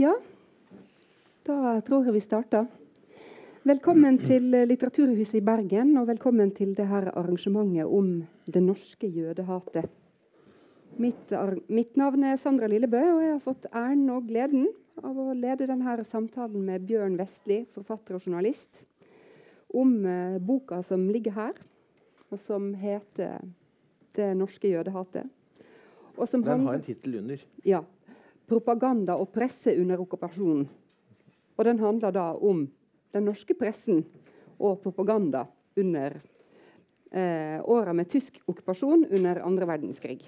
Ja, da tror jeg vi starter. Velkommen til Litteraturhuset i Bergen, og velkommen til det her arrangementet om det norske jødehatet. Mitt, mitt, navn er Sandra Lillebø, og jeg har fått æren og gleden av å lede denne samtalen med Bjørn Vestli, forfatter og journalist, om eh, boka som ligger her, og som heter 'Det norske jødehatet'. Og som Den har en tittel under. Ja. 'Propaganda og presse under okkupasjonen'. Og den handler da om den norske pressen og propaganda under eh, åra med tysk okkupasjon under andre verdenskrig.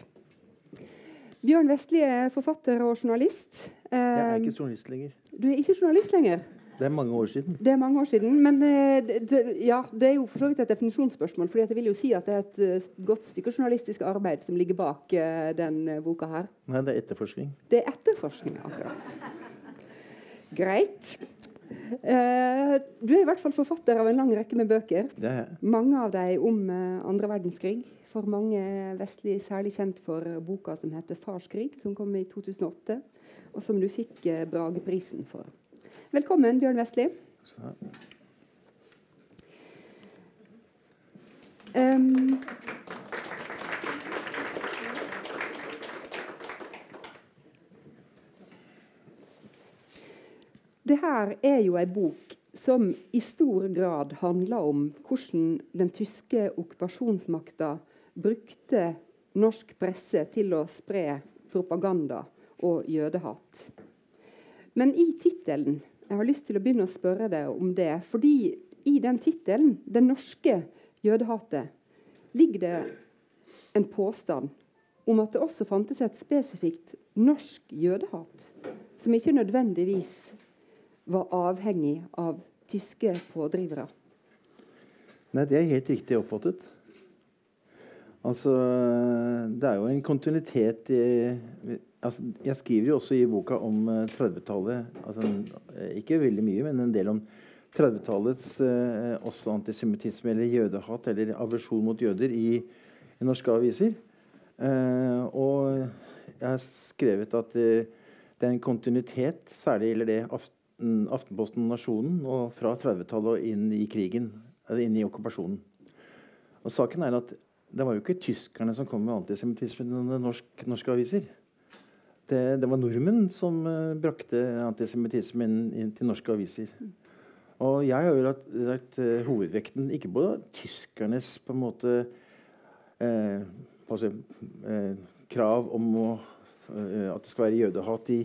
Bjørn Vestli er forfatter og journalist. Eh, jeg er ikke journalist lenger. Du er ikke journalist lenger? Det er mange år siden. Det er mange år siden, Men det, det, ja, det er jo for så vidt et definisjonsspørsmål. fordi jeg vil jo si at det er et uh, godt stykke journalistisk arbeid som ligger bak uh, den boka her. Nei, det er etterforskning. Det er etterforskning, akkurat. Greit. du er i hvert fall forfatter av en lang rekke med bøker. Det er. Mange av dem om andre verdenskrig. For mange vestlig særlig kjent for boka som heter 'Farskrig', som kom i 2008, og som du fikk Brageprisen for. Velkommen, Bjørn Vestli. Um, det her er jo ei bok som i stor grad handler om hvordan den tyske okkupasjonsmakta brukte norsk presse til å spre propaganda og jødehat. Men i tittelen jeg har lyst til å begynne å spørre deg om det. Fordi i den tittelen, 'Det norske jødehatet', ligger det en påstand om at det også fantes et spesifikt norsk jødehat, som ikke nødvendigvis var avhengig av tyske pådrivere. Nei, det er helt riktig oppfattet. Altså, det er jo en kontinuitet i altså, Jeg skriver jo også i boka om 30-tallet. Eh, altså, eh, ikke veldig mye, men en del om 30-tallets eh, også antisemittisme eller jødehat eller aversjon mot jøder i, i norske aviser. Eh, og jeg har skrevet at eh, det er en kontinuitet, særlig gjelder det Aften, Aftenposten Nasjonen, og fra 30-tallet og inn i krigen, eller inn i okkupasjonen. Og saken er at det var jo ikke tyskerne som kom med antisemittisme i norsk, norske aviser. Det, det, var nordmenn som uh, brakte antisemittismen til norske aviser. Og jeg har jo lagt, lagt uh, hovedvekten ikke på tyskernes på en måte uh, altså, krav om å, at det skal være jødehat i,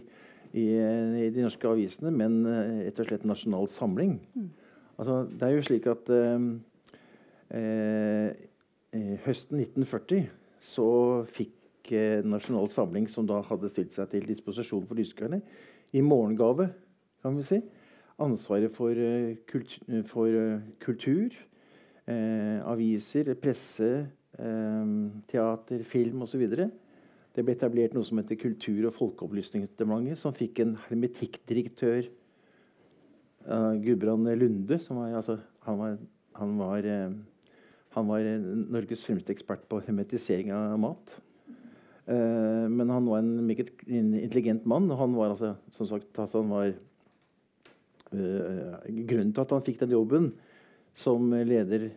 i, i, de norske avisene, men rett og slett nasjonal samling. Mm. Altså, det er jo slik at høsten 1940 så fikk eh, Nasjonal Samling, som da hadde stilt seg til disposisjon for tyskerne, i morgengave kan vi si, ansvaret for, uh, kult for uh, kultur, eh, aviser, presse, eh, teater, film osv. Det ble etablert noe som heter Kultur- og folkeopplysningsdepartementet, som fikk en hermetikkdirektør, uh, Gudbrand Lunde. Som var, altså, han var, han var han var Norges fremste ekspert på hermetisering av mat. Uh, men han var en meget intelligent mann. han var altså, som sagt, altså han var uh, Grunnen til at han fikk den jobben som leder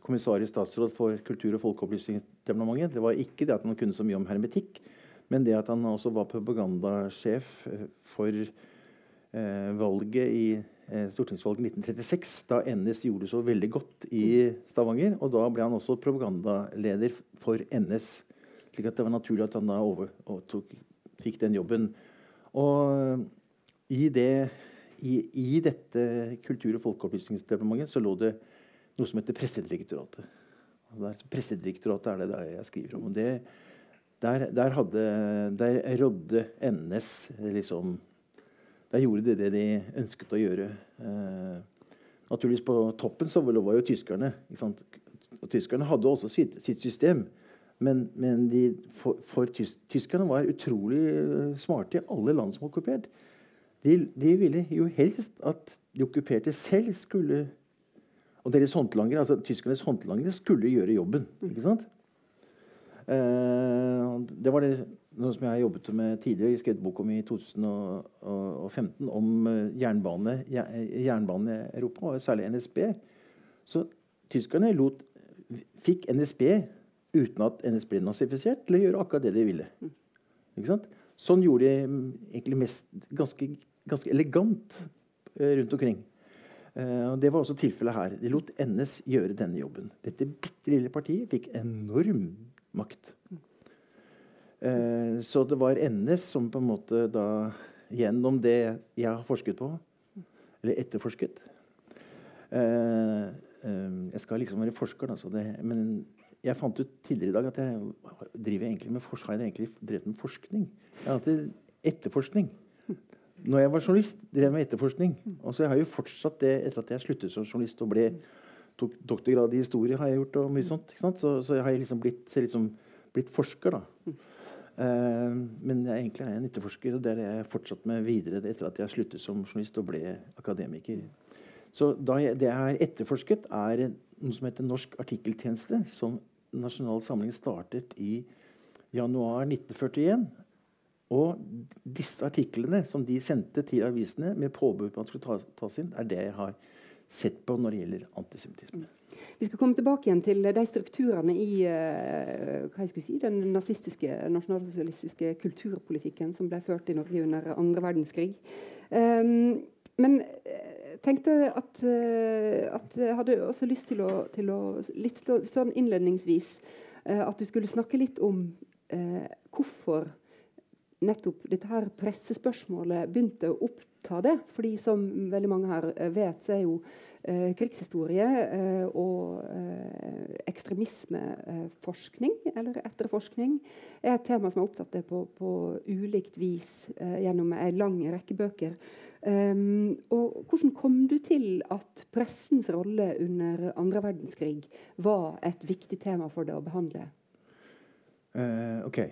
kommissar i statsråd for kultur- og folkeopplysningsdepartementet, det var ikke det at han kunne så mye om hermetikk, men det at han også var propagandasjef for valget i Eh, stortingsvalget 1936, da NS gjorde det så veldig godt i Stavanger. Og da ble han også propagandaleder for NS. Slik at det var naturlig at han da over, tok, fikk den jobben. Og i, det, i, i dette kultur- og folkeopplysningsdepartementet så lå det noe som heter Pressedirektoratet. Pressedirektoratet er det der jeg skriver om. det der, der, hadde, der rådde NS liksom der gjorde de det de ønsket å gjøre. Eh, naturligvis På toppen så var jo tyskerne. Og tyskerne hadde også sitt, sitt system. Men, men de, for, for tys, tyskerne var utrolig uh, smarte i alle land som var okkupert. De, de, ville jo helst at de okkuperte selv skulle Og deres håndlangere, altså tyskernes håndlangere skulle gjøre jobben. ikke sant? Uh, det var det noe som jeg jobbet med tidligere. Jeg skrev et bok om i 2015 om jernbane, jernbane i Europa, og særlig NSB. Så tyskerne lot, fikk NSB, uten at NSB ble nazifisert, til å gjøre akkurat det de ville. Sånn gjorde de mm, egentlig mest ganske, ganske elegant uh, rundt omkring. Uh, det var også tilfellet her. De lot NS gjøre denne jobben. Dette bitte lille partiet fikk enorm makt. Uh, så det var NS som på en måte da Gjennom det jeg har forsket på, eller etterforsket uh, Jeg skal liksom være forsker, altså det, men jeg fant ut tidligere i dag at jeg driver egentlig med, har egentlig drevet med forskning. Jeg har hatt etterforskning når jeg var journalist, drev jeg med etterforskning. Og så jeg har jo fortsatt det etter at jeg sluttet som journalist og ble, tok doktorgrad i historie. har jeg gjort og mye sånt, så, så, jeg har liksom blitt, liksom, blitt forsker. da. Uh, men jeg, egentlig er jeg en etterforsker, og det er det jeg fortsatt med videre etter at jeg sluttet som journalist og ble akademiker. Så jeg, det jeg har etterforsket, er noe som heter Norsk artikkeltjeneste, som Nasjonal Samling startet i januar 1941. Og disse artiklene som de sendte til avisene med påbud på at skulle tas, inn, er det jeg har sett på når det gjelder antisemittisme. Vi skal komme tilbake igjen til de strukturene i jeg si, den nazistiske, nasjonalsosialistiske kulturpolitikken som ble ført i Norge under andre verdenskrig. Um, men jeg eh, tenkte at, uh, at, jeg hadde også lyst til å, til å litt sånn innledningsvis uh, at du skulle snakke litt om hvorfor nettopp dette her pressespørsmålet begynte å oppta det. fordi som veldig mange her eh, vet, så er jo eh, krigshistorie eh, og eh, ekstremismeforskning, eller etterforskning, er et tema som har opptatt det på, på ulikt vis eh, gjennom en lang rekke bøker. Um, og hvordan kom du til at pressens rolle under andre verdenskrig var et viktig tema for deg å behandle? Uh, ok.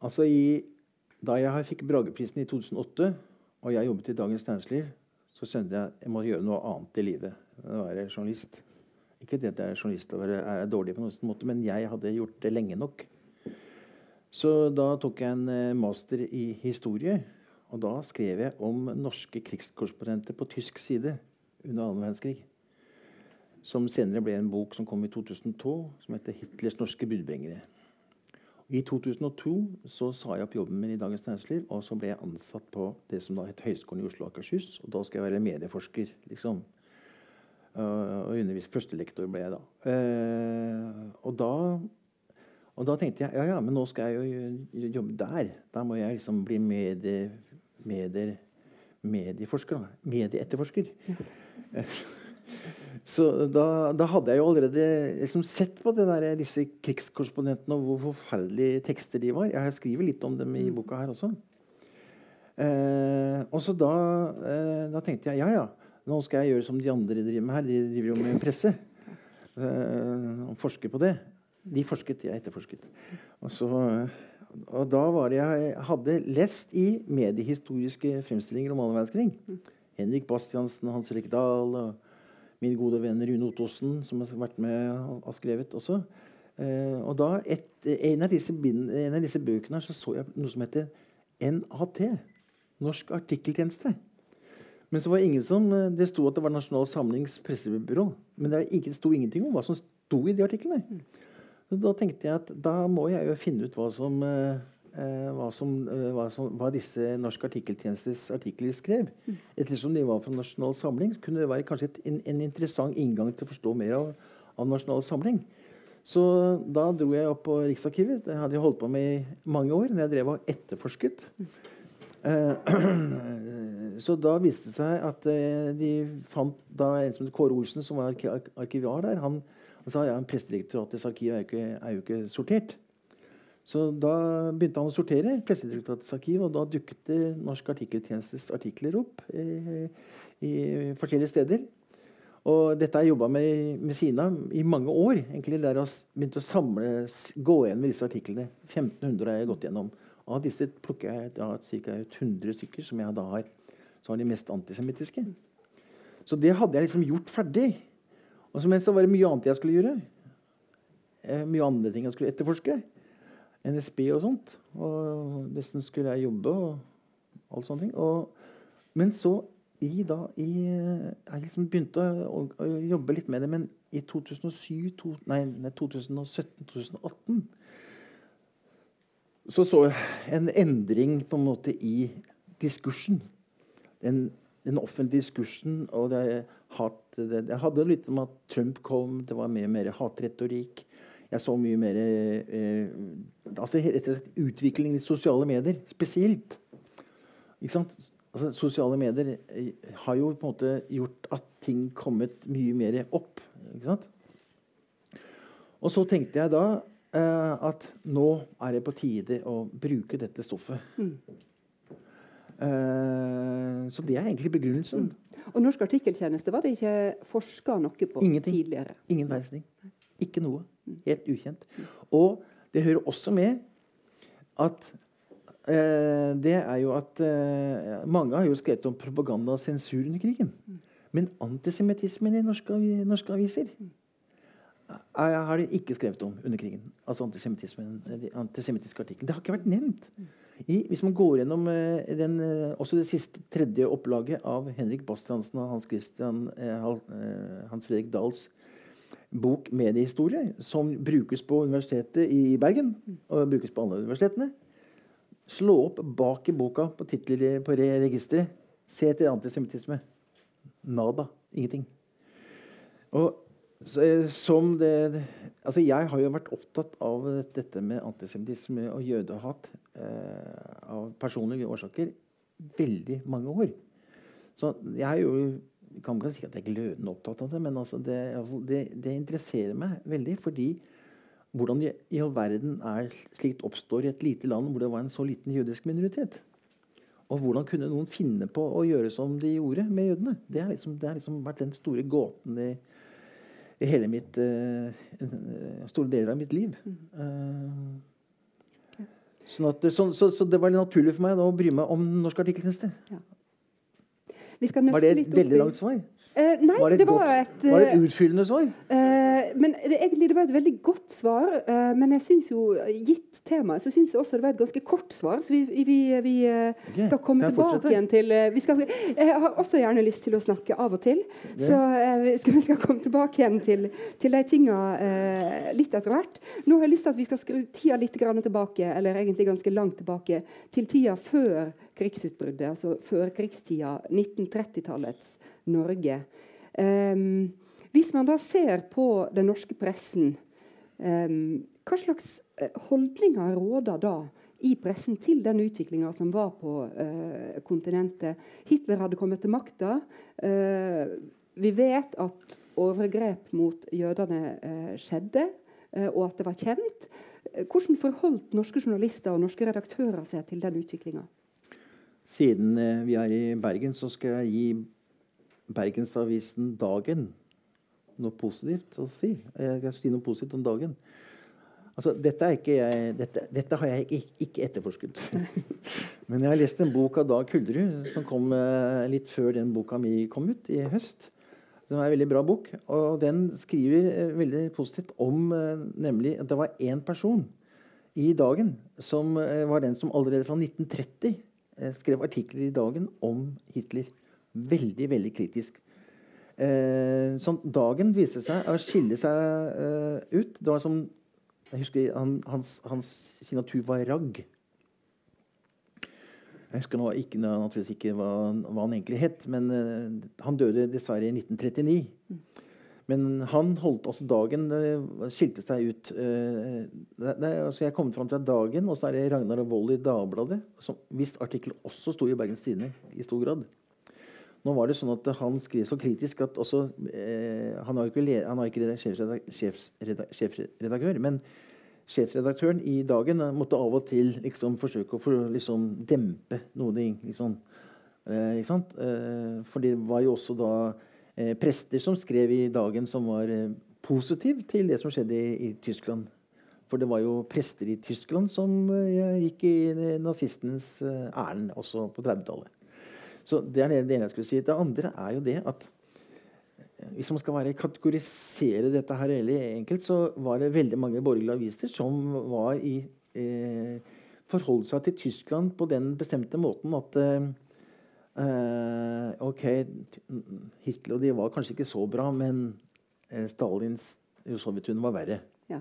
Altså i, Da jeg fikk Brageprisen i 2008, og jeg jobbet i Dagens Næringsliv, så skjønte jeg at jeg må gjøre noe annet i livet enn å være journalist. Ikke det at jeg er journalist og er dårlig, på noen måte, men jeg hadde gjort det lenge nok. Så da tok jeg en eh, master i historie. Og da skrev jeg om norske krigskorrespondenter på tysk side under annen verdenskrig. Som senere ble en bok som kom i 2002, som heter 'Hitlers norske budbringere'. I 2002 så sa jeg opp jobben min i Dagens Næringsliv, og så ble jeg ansatt på det som da het Høgskolen i Oslo og Akershus. Og da skal jeg være medieforsker, liksom. Uh, og undervise Førstelektor ble jeg da. Uh, og da. Og da tenkte jeg ja, ja, men nå skal jeg jo jobbe der. Da må jeg liksom bli medie, medier, medieforsker. Da. Medieetterforsker. Ja. Så da, da, hadde jeg jo allerede liksom sett på der, disse krigskorrespondentene og hvor forferdelige tekster de var. Jeg skriver litt om dem i mm. boka her også. Eh, og så da, eh, da, tenkte jeg ja, ja, nå skal jeg gjøre som de andre driver med her. De driver jo med presse. Eh, og forsker på det. De forsket, jeg etterforsket. Og, så, og da var jeg hadde lest i mediehistoriske fremstillinger om annen verdenskrig. Henrik Bastiansen, Hans Erik Dahl og min gode venn Rune Ottosen, som har vært med og skrevet også. Eh, og da, et, en, av disse en, av disse bøkene så, så jeg noe som heter NAT. Norsk artikkeltjeneste. Men så var ingen som, eh, det sto at det var Nasjonal Samlings pressebyrå. Men det ikke, sto ingenting om hva som sto i de artiklene. Så da tenkte jeg at da må jeg jo finne ut hva som eh, Eh, hva, som, eh, hva, som, hva, disse Norsk artikkeltjenestes artikler skrev. Mm. Ettersom de var fra Nasjonal Samling, kunne det være kanskje et, en, en, interessant inngang til å forstå mer av, av, Nasjonal Samling. Så da dro jeg opp på Riksarkivet. Det hadde jeg holdt på med i mange år. når jeg drev og etterforsket. Så da viste det seg at de fant da en som het Kåre Olsen, som var arkivar der. Han, han sa ja, Pressedirektoratets arkiv er jo ikke, er jo ikke sortert. Så da begynte han å sortere Pressedirektoratets arkiv, og da dukket det Norsk artikkeltjenestes artikler opp eh, i forskjellige steder. Og dette har jeg jobba med med Sina i mange år. egentlig Der jeg begynte å samle, gå igjen med disse artiklene. 1500 har jeg gått gjennom. Av disse plukker jeg da, ca. 100 stykker som jeg da har som har de mest antisemittiske. Så det hadde jeg liksom gjort ferdig. Og så, men så var det mye annet jeg skulle gjøre. eh, mye andre ting jeg skulle etterforske. NSB og sånt. Og nesten skulle jeg jobbe og alt sånne ting. Og, men så i da i, Jeg liksom begynte å, å, jobbe litt med det, men i 2007, to, nei, 2017-2018 så så jeg en endring på en måte i diskursen. Den, den offentlige diskursen. og det, hat, det, Jeg hadde litt om at Trump kom, det var mye mer hatretorikk. Jeg så mye mer eh, altså etter Utviklingen i sosiale medier spesielt. Ikke sant? Altså, sosiale medier eh, har jo på en måte gjort at ting kommet mye mer opp. Ikke sant? Og så tenkte jeg da eh, at nå er det på tide å bruke dette stoffet. Mm. Eh, så det er egentlig begrunnelsen. Mm. Og Norsk artikkeltjeneste var det ikke forska noe på Ingenting. tidligere? Ingen verdens. Ikke noe. Helt ukjent. Og det hører også med at eh, det er jo at eh, Mange har jo skrevet om propaganda og sensur under krigen. Men antisemittismen i norske, norske aviser har de ikke skrevet om under krigen. Altså antisemittiske artikler. Det har ikke vært nevnt. I, hvis man går gjennom uh, den, uh, også det siste tredje opplaget av Henrik Bastiansen og Hans, Christian, uh, Hans Fredrik Dahls bok mediehistorie som brukes på Universitetet i Bergen og brukes på alle universitetene. Slå opp bak i boka på titler på registeret. Se etter antisemittisme. Nada. Ingenting. Og eh, som det, altså Jeg har jo vært opptatt av dette med antisemittisme og jødehat eh, av personlige årsaker veldig mange år. Så jeg er jo kan ikke si at jeg er glødende opptatt av det, men altså det, det, det, interesserer meg veldig. Fordi hvordan i, i all verden er slikt oppstår i et lite land hvor det var en så liten jødisk minoritet. Og hvordan kunne noen finne på å gjøre som de gjorde med jødene? Det har liksom, liksom, vært den store gåten i, i hele mitt uh, store deler av mitt liv. Uh, sånn at, så, så, så, det var litt naturlig for meg da, å bry meg om Norsk artikkelkunst. Ja var det et veldig langt svar? Eh, nei, var det, det, var et, var det et utfyllende svar? Eh, men det, egentlig, det var et veldig godt svar. Eh, men jeg synes jo, gitt temaet, så syns jeg også det var et ganske kort svar. Så vi, vi, vi eh, okay. skal komme tilbake igjen til eh, skal, Jeg har også gjerne lyst til å snakke av og til. Yeah. Så eh, skal, vi skal komme tilbake igjen til, til de tinga litt etter hvert. Nå har jeg lyst til at vi skal skru tida litt tilbake, eller egentlig ganske langt tilbake, til tida før krigsutbruddet, altså før krigstida, 1930-tallets Norge. Um, hvis man da ser på den norske pressen, um, hva slags eh, holdninger råder da i pressen til den utviklinga som var på uh, kontinentet? Hitler hadde kommet til makta. Uh, vi vet at overgrep mot jødene uh, skjedde, og at det var kjent. Hvordan forholdt norske journalister og norske redaktører seg til den utviklinga? Siden vi er i Bergen, så skal jeg gi Bergensavisen Dagen noe positivt å si. Jeg skal si noe positivt om dagen. Altså, dette, jeg, dette, dette, har jeg ikke, ikke etterforsket. Men jeg har lest en bok av Dag Kuldrud som kom eh, litt før den boka mi kom ut i høst. Det er en veldig bra bok. Og den skriver eh, veldig positivt om eh, nemlig at det var én person i Dagen som var den som allerede fra 1930 skrev artikler i Dagen om Hitler. Veldig, veldig kritisk. Eh, sånn, dagen viste seg å skille seg eh, ut. Det var som jeg husker han, hans, hans, signatur var Ragg. Jeg husker nå ikke, naturligvis ikke hva, hva, han egentlig het, men eh, han døde dessverre i 1939. Men han holdt også dagen uh, skilte seg ut. Uh, det, det, altså jeg kom fram til dagen, og så er det Ragnar og Vold i Dagbladet. Som visst artikkel også sto i Bergens Tidende i stor grad. Nå var det sånn at Han skrev så kritisk at også eh, Han jo ikke, han har ikke sjefsredaktør, men sjefredaktøren i Dagen måtte av og til liksom, forsøke å for, liksom, dempe noe. Liksom, eh? Eh, for det var jo også da eh, prester som skrev i Dagen som var eh, positiv til det som skjedde i, i, Tyskland. For det var jo prester i Tyskland som eh, gikk i nazistenes ærend også på 30-tallet. Så Det er det ene jeg skulle si. Det andre er jo det at hvis man skal være kategorisere dette her veldig enkelt, så var det veldig mange borgerlige aviser som var i eh, forholdt seg til Tyskland på den bestemte måten at eh, Ok, Hitler og de var kanskje ikke så bra, men eh, Stalins Sovjetunionen var verre. Ja.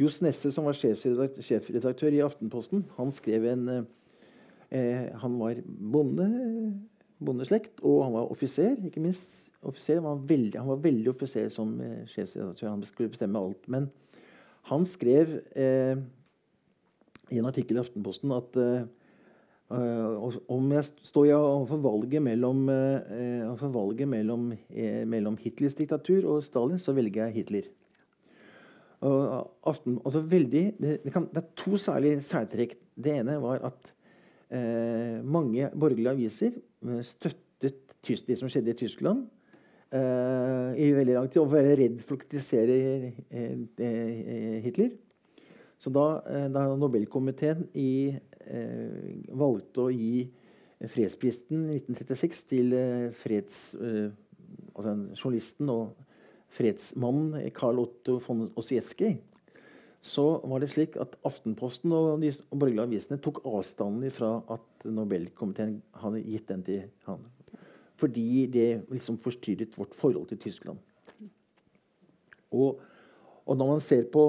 Johs Nesse, som var sjefredaktør, sjefredaktør i Aftenposten, han skrev en eh, Han var bonde, bondeslekt, og han var offiser. ikke minst offiser. Han var veldig, han var veldig offiser som eh, sjefsredaktør. Han skulle bestemme alt. Men han skrev eh, i en artikkel i Aftenposten at eh, om jeg står jeg overfor valget mellom, eh, valget mellom, uh, mellom, Hitlers diktatur og Stalin, så velger jeg Hitler. Aften, altså veldig, det, det, kan, det, er to særlige særtrekk. Det ene var at mange borgerlige aviser støttet det som skjedde i Tyskland. i veldig lang tid, og var redd for å kritisere Hitler. Så da, eh, da Nobelkomiteen i, eh, valgte å gi fredsprisen i 1936 til eh, freds, eh, altså journalisten og fredsmannen Karl Otto von Ossieski, så var det slik at Aftenposten og de borgerlige avisene tok avstand fra at Nobelkomiteen hadde gitt den til han. Fordi det liksom forstyrret vårt forhold til Tyskland. Og og når man ser på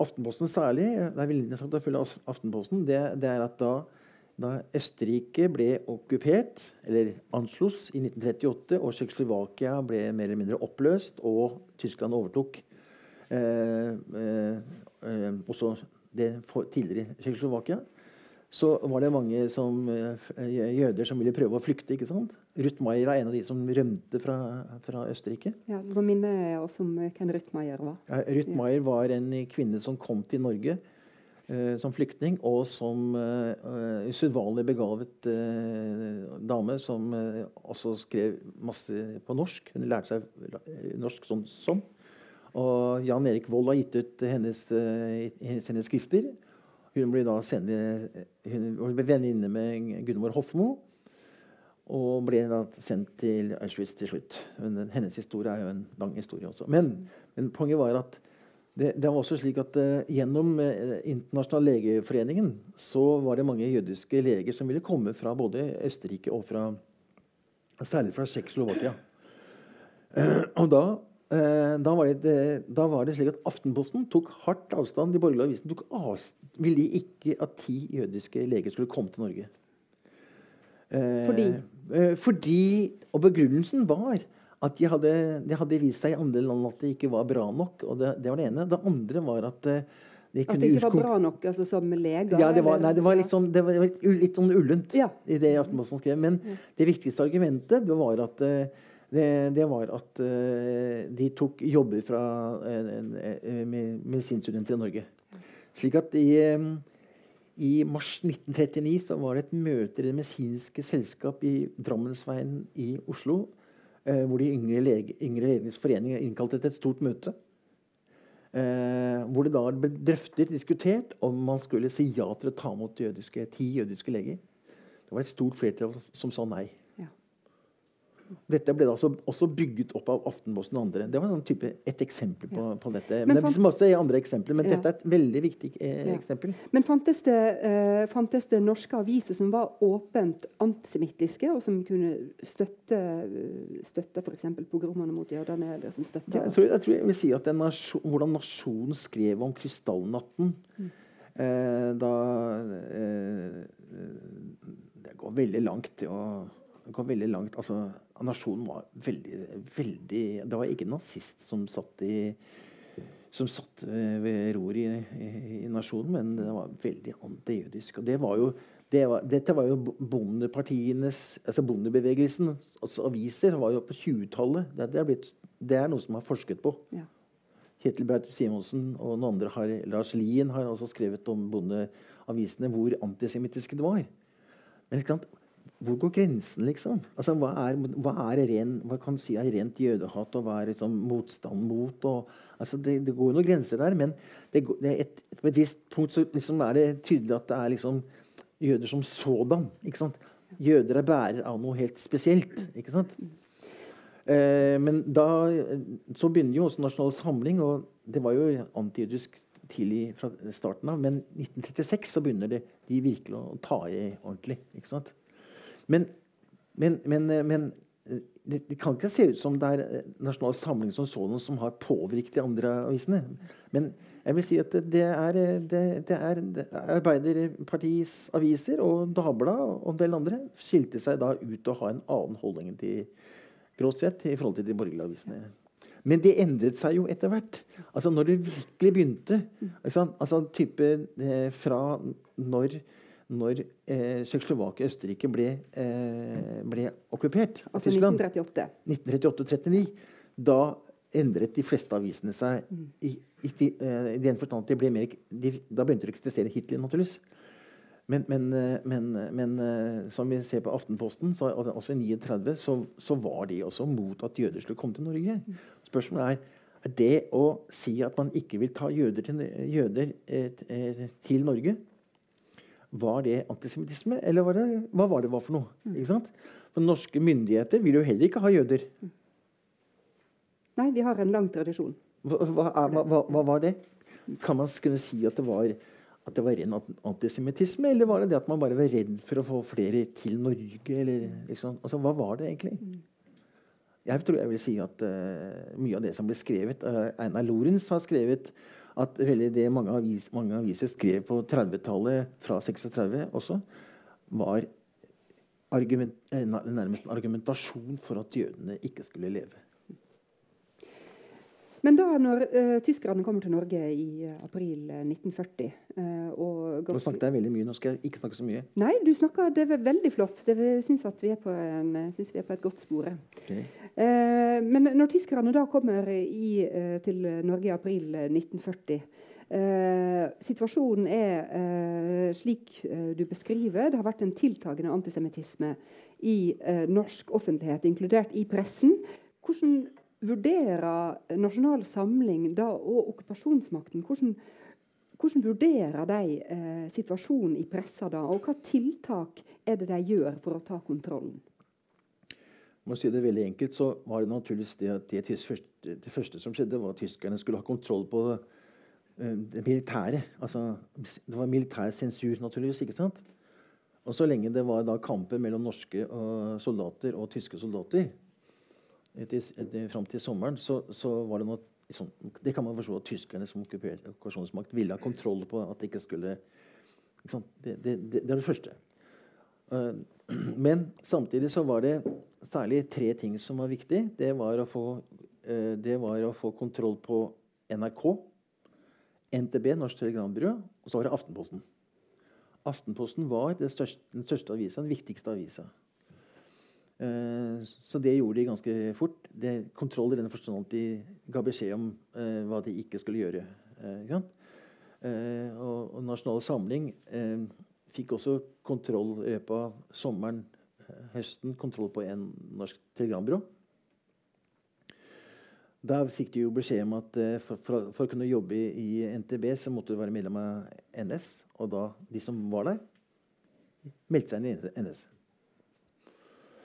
Aftenposten særlig, det er veldig interessant å følge Aftenposten, det, det er at da, da, Østerrike ble okkupert, eller anslås, i 1938, og Tsjekkoslovakia ble mer eller mindre oppløst, og Tyskland overtok også det tidligere Tsjekkoslovakia, så var det mange som, eh, jøder som ville prøve å flykte. ikke sant? Ruth Maier er en av de som rømte fra, fra Østerrike. Ja, Du må minne oss om hvem Ruth Maier var. Ja, Ruth ja. Maier var en kvinne som kom til Norge uh, som flyktning, og som uh, usedvanlig begavet uh, dame som uh, også skrev masse på norsk. Hun lærte seg norsk sånn som. Og Jan Erik Vold har gitt ut hennes, hennes skrifter. Hun blir da senere, hun ble venninne med Gunvor Hofmo. Og ble da sendt til Auschwitz til slutt. Hennes historie er jo en lang historie også. Men, men poenget var at det, det, var også slik at uh, Gjennom uh, Internasjonal legeforeningen så var det mange jødiske leger som ville komme fra både Østerrike og fra, særlig fra Tsjekkoslovakia. Uh, og da Eh, da var, det, da var, det, slik at Aftenposten tok hardt avstand. De borgerlige avisene tok avstand, ville ikke at ti jødiske leger skulle komme til Norge. Eh, fordi? Eh, fordi Og begrunnelsen var at de hadde, de hadde vist seg i andre land at det ikke var bra nok. og Det, det var det ene. Det andre var at de det At det ikke var bra nok altså som leger? Ja, det var, nei, det var litt sånn, det var litt, litt sånn ullent ja. i det Aftenposten skrev. Men det viktigste argumentet det var at uh, det, det var at uh, de tok jobber fra uh, medisinstudenter i Norge. Slik at i, i, mars 1939 så var det et møte i Det medisinske selskap i Drammensveien i Oslo. Hvor de yngre, lege, yngre legenes forening innkalte til et stort møte. hvor det da ble drøftet, diskutert, om man skulle si ja til å ta imot jødiske, ti jødiske leger. Det var et stort flertall som sa nei. Dette ble også, også, bygget opp av Aftenposten og andre. Det var sånn type, et eksempel på, ja. på dette. Men, men det er masse andre eksempler, men ja. dette er et veldig viktig eh, ja. eksempel. Men fantes det, eh, fantes det, norske aviser som var åpent antisemittiske, og som kunne støtte, støtte f.eks. pogromene mot jødene? Eller som støtte, jeg, tror, jeg, tror, jeg vil si at nasjon, hvordan nasjonen skrev om krystallnatten mm. eh, da eh, Det går veldig langt til å det kom veldig langt. Altså, nasjonen var veldig, veldig Det var ikke en nazist som satt i som satt ved roret i, i, i, nasjonen, men det var veldig antijødisk. Og det var jo, det var, dette var jo bondepartienes altså bondebevegelsens altså aviser, var jo på 20-tallet. Det, det, det, er noe som er forsket på. Ja. Kjetil Braut Simonsen og noen andre har, Lars Lien har også skrevet om bondeavisene hvor antisemittiske det var. Men ikke sant? Hvor går grensen, liksom? Altså, hva, er, hva, er ren, hva kan si er rent jødehat, og hva er liksom motstand mot? Og, altså, det, det, går jo noen grenser der, men det, det et, på et visst punkt så liksom er det tydelig at det er liksom jøder som sådan. ikke sant? Jøder er bærer av noe helt spesielt. ikke sant? Eh, men da så begynner jo også Nasjonal Samling, og det var jo antijødisk tidlig fra starten av. Men 1936 så begynner det, de virkelig å ta i ordentlig. ikke sant? Men, men, men, men det, det, kan ikke se ut som det er Nasjonal Samling som sådan som har påvirket de andre avisene. Men jeg vil si at det er, det, det er Arbeiderpartiets aviser og Dagbladet og en del andre skilte seg da ut å ha en annen holdning til grovt sett i forhold til de borgerlige avisene. Men det endret seg jo etter hvert. Altså Når det virkelig begynte altså type eh, Fra når, når eh, Tsjekkoslovakia og Østerrike ble, eh, ble okkupert av altså Tyskland 1938. 1938-39. Da endret de fleste avisene seg mm. i, i, i, eh, i den forstand at de ble mer, de, Da begynte de å kritisere Hitler, naturligvis. Men, men, eh, men, men, eh, som vi ser på Aftenposten, så, også i 39, så, så, var de også mot at jøder skulle komme til Norge. Spørsmålet er er det å si at man ikke vil ta jøder til, jøder, eh, til Norge Var det antisemittisme, eller var det, hva var det var for noe? Mm. For Norske myndigheter vil jo heller ikke ha jøder. Nei, vi har en lang tradisjon. Hva, hva, hva, hva var det? Kan man kunne si at det var at det var ren antisemittisme, eller var det det at man bare var redd for å få flere til Norge? Eller, liksom? altså, hva var det egentlig? Jeg tror jeg vil si at uh, mye av det som ble skrevet uh, Einar Lorentz har skrevet at veldig det mange, avis, mange aviser skrev på 30-tallet, fra 36 også, var argument, eh, nærmest en argumentasjon for at jødene ikke skulle leve. Men da når uh, tyskerne kommer til Norge i uh, april 1940 uh, og Nå snakket jeg veldig mye. Nå skal jeg ikke snakke så mye. Nei, du snakker, det er veldig flott. Det syns vi, vi, er på et godt spore. Okay. Men når tyskerne da kommer i, til Norge i april 1940 situasjonen er slik du beskriver. Det har vært en tiltagende antisemittisme i norsk offentlighet, inkludert i pressen. Hvordan vurderer Nasjonal Samling da, og okkupasjonsmakten hvordan, hvordan vurderer de eh, situasjonen i pressa da, og hva tiltak er det de gjør for å ta kontrollen? For å si det veldig enkelt, så var det naturligvis det at det, første, det første som skjedde, var at tyskerne skulle ha kontroll på det, det militære. Altså, det var militær sensur, naturligvis. ikke sant? Og så lenge det var da kamper mellom norske soldater og tyske soldater, fram til sommeren, så, så, var det noe sånn, Det kan man forstå at tyskerne som okkupasjonsmakt ville ha kontroll på at det ikke skulle ikke det, det, det, er det første. Uh, men samtidig så var det særlig tre ting som var viktig. Det var å få, uh, var å få kontroll på NRK, NTB, Norsk Telegrambyrå, og så var det Aftenposten. Aftenposten var største, den største avisa, den viktigste avisa. Eh, så det gjorde de ganske fort. Det, kontroll i den forstand at de ga beskjed om uh, hva de ikke skulle gjøre. Uh, og, og, Nasjonal Samling fikk også kontroll i løpet av sommeren, høsten, kontroll på en norsk telegrambyrå. Der fikk de jo beskjed om at for, for, for, å kunne jobbe i NTB, så måtte du være medlem av NS. Og da de som var der, meldte seg inn i NS.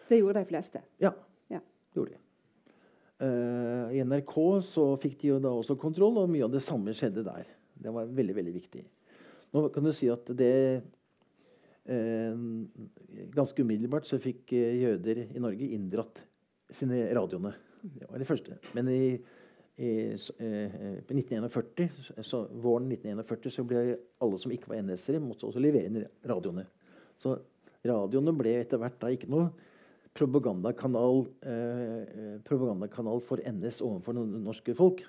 Det gjorde de fleste. Ja, ja. gjorde de. Uh, I NRK så fikk de jo da også kontroll, og mye av det samme skjedde der. Det var veldig veldig viktig. Nå kan du si at det uh, Ganske umiddelbart så fikk uh, jøder i Norge inndratt sine radioene. Det var det første. Men i, i, uh, 1941, så, våren 1941 så ble alle som ikke var NS-ere, måtte også levere inn radioene. Så radioene ble etter hvert da ikke noe propagandakanal, eh, propagandakanal for NS overfor det norske folk.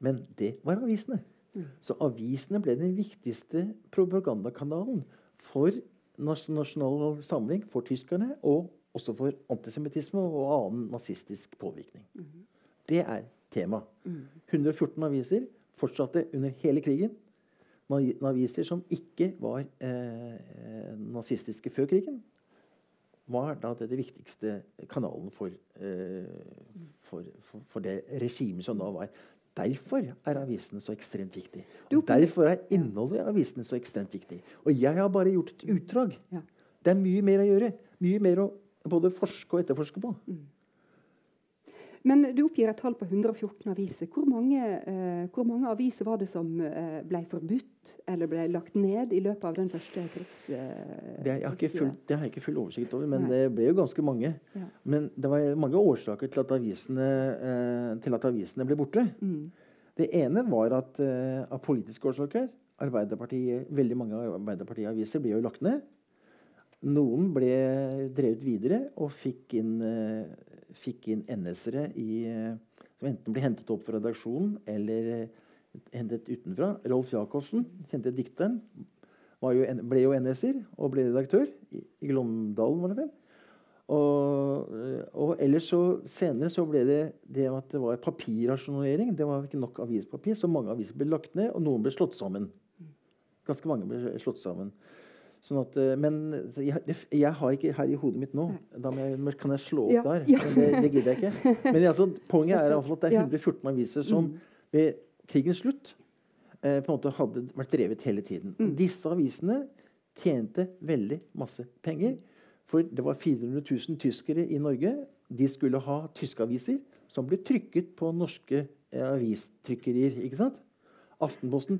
Men det var avisene. Mm. Så avisene ble den viktigste propagandakanalen for Nasjonal Samling, for tyskerne, og også for antisemittisme og annen nazistisk påvirkning. Mm. Det er tema. Mm. 114 aviser fortsatte under hele krigen. Aviser som ikke var eh, nazistiske før krigen, var da det, det viktigste kanalen for, eh, for, for, for det regimet som da var. Derfor er avisene så ekstremt viktig. Og derfor er innholdet i avisene så ekstremt viktig. Og jeg har bare gjort et utdrag. Ja. Det er mye mer å gjøre. Mye mer å både forske og etterforske på. Mm. Men du oppgir et tall på 114 aviser. Hvor mange, eh, hvor mange aviser var det som eh, ble forbudt eller ble lagt ned i løpet av den første krigs... Eh, det, har full, det, har jeg ikke full oversikt over, men Nei. det ble jo ganske mange. Ja. Men det var mange årsaker til at avisene, eh, til at avisene ble borte. Mm. Det ene var at eh, av politiske årsaker Arbeiderpartiet, Veldig mange Arbeiderparti-aviser ble jo lagt ned. Noen ble drevet videre og fikk inn, eh, fikk inn NS-ere som enten ble hentet opp fra redaksjonen eller hentet utenfra. Rolf Jacobsen, kjente dikteren, jo, ble jo NS-er og ble redaktør i, i Glåmdalen, var det vel. Og, og ellers så senere så ble det det at det var papirrasjonering. Det var ikke nok avispapir, så mange aviser ble lagt ned, og noen ble slått sammen. Ganske mange ble slått sammen. Sånn at, eh, men jeg, jeg har ikke her i hodet mitt nå. Da jeg, kan jeg slå opp Ja, der? ja. Men det, det gidder jeg ikke. Men altså, poenget er at det er 114 aviser som ved krigens slutt eh, på en måte hadde vært drevet hele tiden. Disse avisene tjente veldig masse penger. For det var 400 000 tyskere i Norge. De skulle ha tyske aviser som ble trykket på norske eh, avistrykkerier. ikke sant? Aftenposten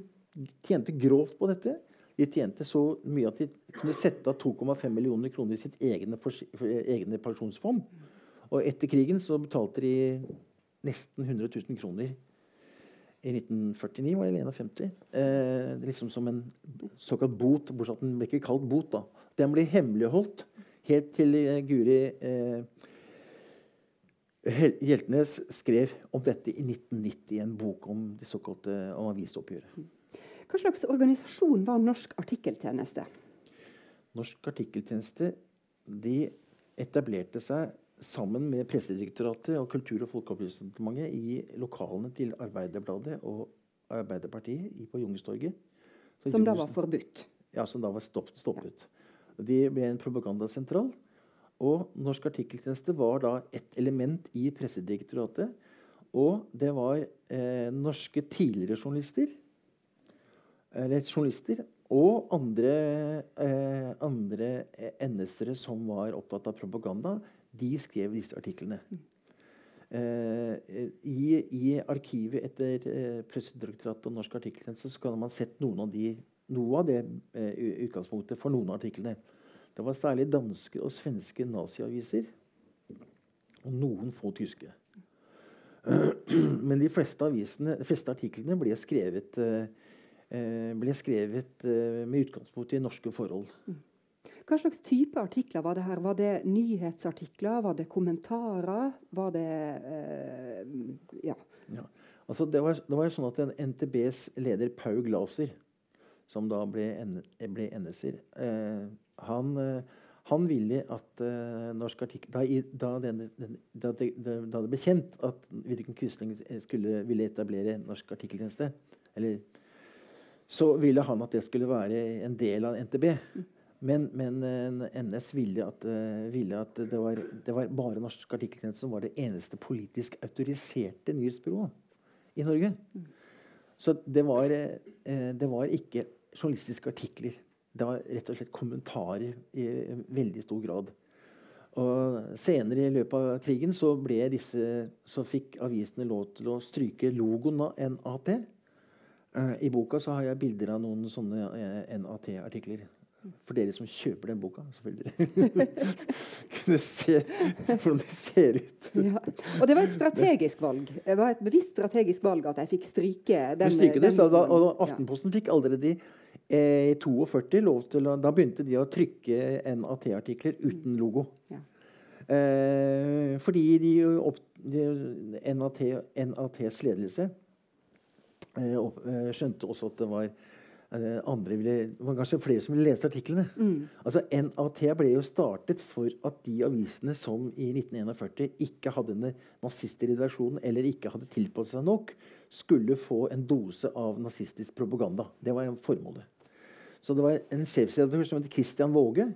tjente grovt på dette. De tjente så mye at de kunne sette av 2,5 millioner kroner i sitt egne, egne pensjonsfond. Og etter krigen så betalte de nesten 100 000 kroner i 1949, var det eller 51. Eh, liksom som en såkalt bot, bortsett fra at den ble ikke kalt bot. da. Den ble hemmeligholdt helt til eh, Guri eh, Hjeltnes skrev om dette i 1990 i en bok om det såkalte om avisoppgjøret. Hva slags organisasjon var Norsk artikkeltjeneste? Norsk artikkeltjeneste de etablerte seg sammen med Pressedirektoratet og Kultur- og folkeopplysningsdepartementet i lokalene til Arbeiderbladet og Arbeiderpartiet i- på Jungestorget. Så Som da var forbudt. Ja, som da var stopp, stoppet. De ble en propagandasentral. Og Norsk artikkeltjeneste var da et element i Pressedirektoratet. Og det var eh, norske tidligere journalister, eller journalister og andre, eh, andre NS-ere som var opptatt av propaganda. De skrev disse artiklene. Eh, i, I arkivet etter eh, Pressedirektoratet og Norsk artikkeltjeneste så kan man sett noen av de, noe av det eh, utgangspunktet for noen av artiklene. Det var særlig danske og svenske naziaviser. Og noen få tyske. Men de fleste, avisene, de fleste artiklene ble skrevet, eh, eh, ble skrevet eh, med utgangspunkt i norske forhold. Hva slags type artikler var det her? Var det nyhetsartikler? Var det kommentarer? Var det eh, Ja. Ja. Altså, det, var, det var sånn at en NTBs leder Paul Glaser, som da ble, ble NS-er, eh, han, eh, han ville at eh, norsk artikkel Da, da, da, det, ble kjent at Vidkun Quisling skulle, ville etablere norsk artikkeltjeneste, eller, så ville han at det skulle være en del av NTB. Men, men eh, NS ville at, eh, ville at det, var, det var bare Norsk artikkeltjeneste som var det eneste politisk autoriserte nyhetsbyrået i Norge. Så det var, eh, det var ikke journalistiske artikler. Det var rett og slett kommentarer i veldig stor grad. Og senere i løpet av krigen så, disse, så fikk avisene lov til å stryke logoen av NAT. Eh, I boka så har jeg bilder av noen sånne eh, NAT-artikler. For dere som kjøper den boka, selvfølgelig. Kunne se hvordan de ser ut. ja. Og det var et strategisk valg. Det var et bevisst strategisk valg at jeg fikk stryke den. Du det, den så da, og. Aftenposten fikk allerede eh, i 42 lov til å Da begynte de å trykke NAT-artikler uten logo. Ja. Eh, fordi de, opp, de, NAT, NATs ledelse eh, opp, eh, skjønte også at det var eh, andre ville, det var kanskje flere som ville lese artiklene. Altså NAT ble jo startet for at de avisene som i 1941 ikke hadde en nazist i redaksjonen, eller ikke hadde tilpasset seg nok, skulle få en dose av nazistisk propaganda. Det var formålet. Så det var en sjefsredaktør som het Christian Våge,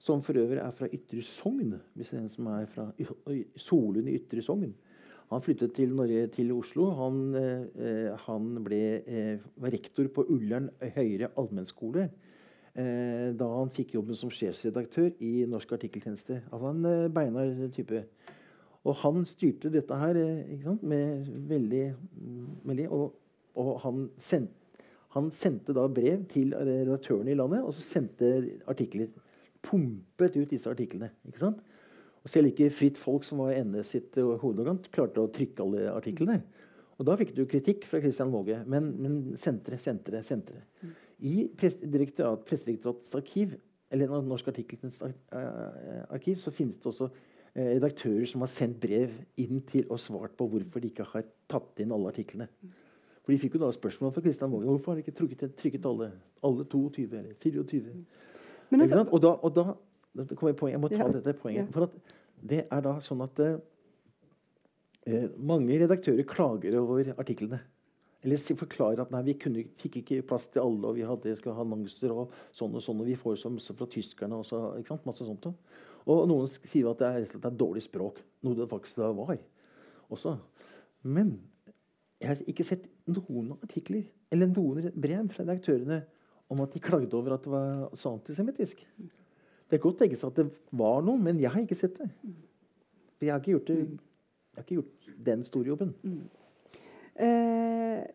som for øvrig er fra Ytre Sogn. Hvis det er en som er fra Solund i Ytre Sogn. Han flyttet til, Norge, til Oslo. Han, eh, han ble, eh, rektor på Ullern høyere allmennskole eh, da han fikk jobben som sjefsredaktør i Norsk artikkeltjeneste. Han var en eh, beinar type. Og han styrte dette her eh, med veldig, veldig og, og han, sendte, han, sendte da brev til redaktørene i landet, og så sendte artikler. Pumpet ut disse artiklene. ikke sant? Og selv ikke Fritt Folk, som var NS sitt uh, hovedorgan, klarte å trykke alle artiklene. Og da fikk du kritikk fra Christian Våge. Men, men sentre, sentre, sentre. I Pressedirektoratets arkiv, eller Norsk Artikkelens arkiv, så finnes det også Eh, redaktører som har sendt brev inn til og svart på hvorfor de ikke har tatt inn alle artiklene. For De fikk jo da spørsmål fra Kristian Våge hvorfor har de ikke trykket, trykket alle, alle 22 eller 24. Men altså, og da, og da, da kommer poeng, jeg må ta ja, dette poenget. Ja. For at det er da sånn at eh, mange redaktører klager over artiklene. Eller forklarer at nei, vi kunne, fikk ikke plass til alle, og vi hadde, skulle ha annonser og sånn og sånn, og vi får som, fra tyskerne og så, ikke sant? masse sånt. Og noen sier at det er, det er dårlig språk, noe det faktisk da var. også. Men jeg har ikke sett noen artikler eller noen brev fra redaktørene om at de klagde over at det var så antisemittisk. Det er godt tenkes at det var noe, men jeg har ikke sett det. Jeg har ikke gjort, det, har ikke gjort den store jobben. Mm. Eh,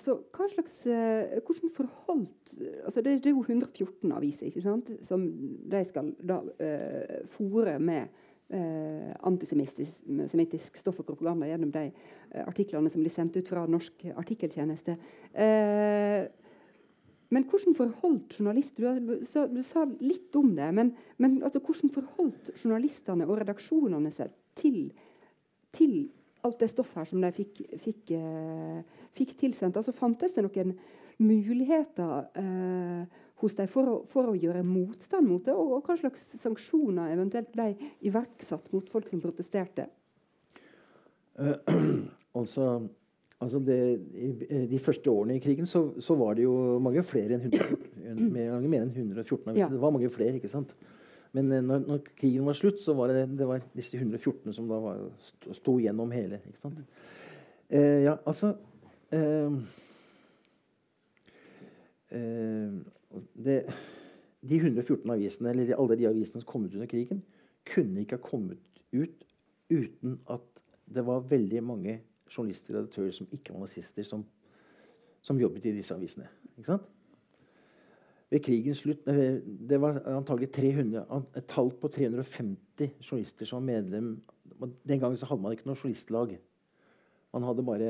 Altså, hva slags, uh, hvordan forholdt altså det, er jo 114 aviser ikke sant? som de skal da eh, fòre med eh, antisemittisk stoff og propaganda gjennom de eh, artiklene som blir sendt ut fra Norsk artikkeltjeneste. Men hvordan forholdt journalister du, sa, litt om det, men, men altså, hvordan forholdt journalistene og redaksjonene seg til, til alt det stoffet her som de fikk, fikk, eh, fikk tilsendt. Altså fantes det noen muligheter eh, hos dem for, for, å gjøre motstand mot det? Og, og, hva slags sanksjoner eventuelt ble iverksatt mot folk som protesterte? Uh, altså, altså det, i, De første årene i krigen så, så var det jo mange flere enn 100, mer enn 114. Ja. Det var mange flere, ikke sant? Men eh, når, når, krigen var slutt, så var det, det var disse 114 som da var, sto gjennom hele. ikke sant? Eh, ja, altså eh, eh, det, De 114 avisene, eller alle de avisene som kom ut under krigen, kunne ikke ha kommet ut uten at det var veldig mange journalister og redaktører som ikke var nazister, som, som jobbet i disse avisene. Ikke sant? ved krigens slutt Det var antagelig 300, et tall på 350 journalister som var medlem. Den gangen så hadde man ikke noe journalistlag. Man hadde bare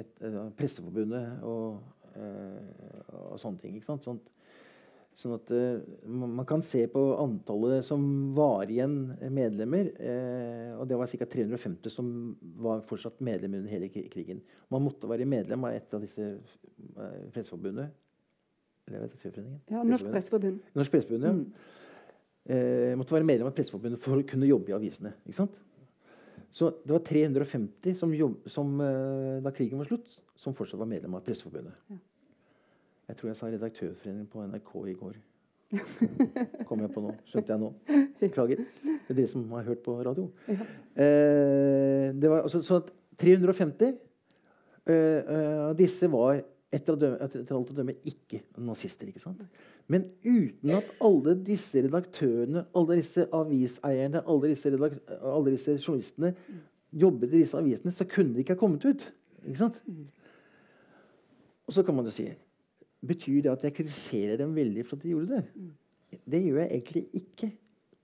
et, et Presseforbundet og, uh, og, sånne ting. ikke sant? Sånt, sånn at uh, Man kan se på antallet som var igjen medlemmer. Uh, og Det var ca. 350 som var fortsatt medlemmer under hele krigen. Man måtte være medlem av et av disse presseforbundene Redaktørforeningen? Ja, Norsk Presseforbund. Norsk Presseforbund, ja. Mm. Eh, måtte være medlem av Presseforbundet for å kunne jobbe i avisene. ikke sant? Så det var 350 som, jobb, som eh, da krigen var slutt, som fortsatt var medlem av Presseforbundet. Ja. Jeg tror jeg sa Redaktørforeningen på NRK i går. Kom jeg på nå. Skjønte jeg nå. Beklager. Det er dere som har hørt på radio. Ja. Eh, det var altså sånn at 350 av eh, disse var etter, døme, etter alt å dømme ikke nazister. ikke sant? Men uten at alle disse redaktørene, alle disse aviseierne, alle disse, alle disse journalistene jobbet i disse avisene, så kunne de ikke ha kommet ut. ikke sant? Og så kan man jo si Betyr det at jeg kritiserer dem veldig for at de gjorde det? Det gjør jeg egentlig ikke.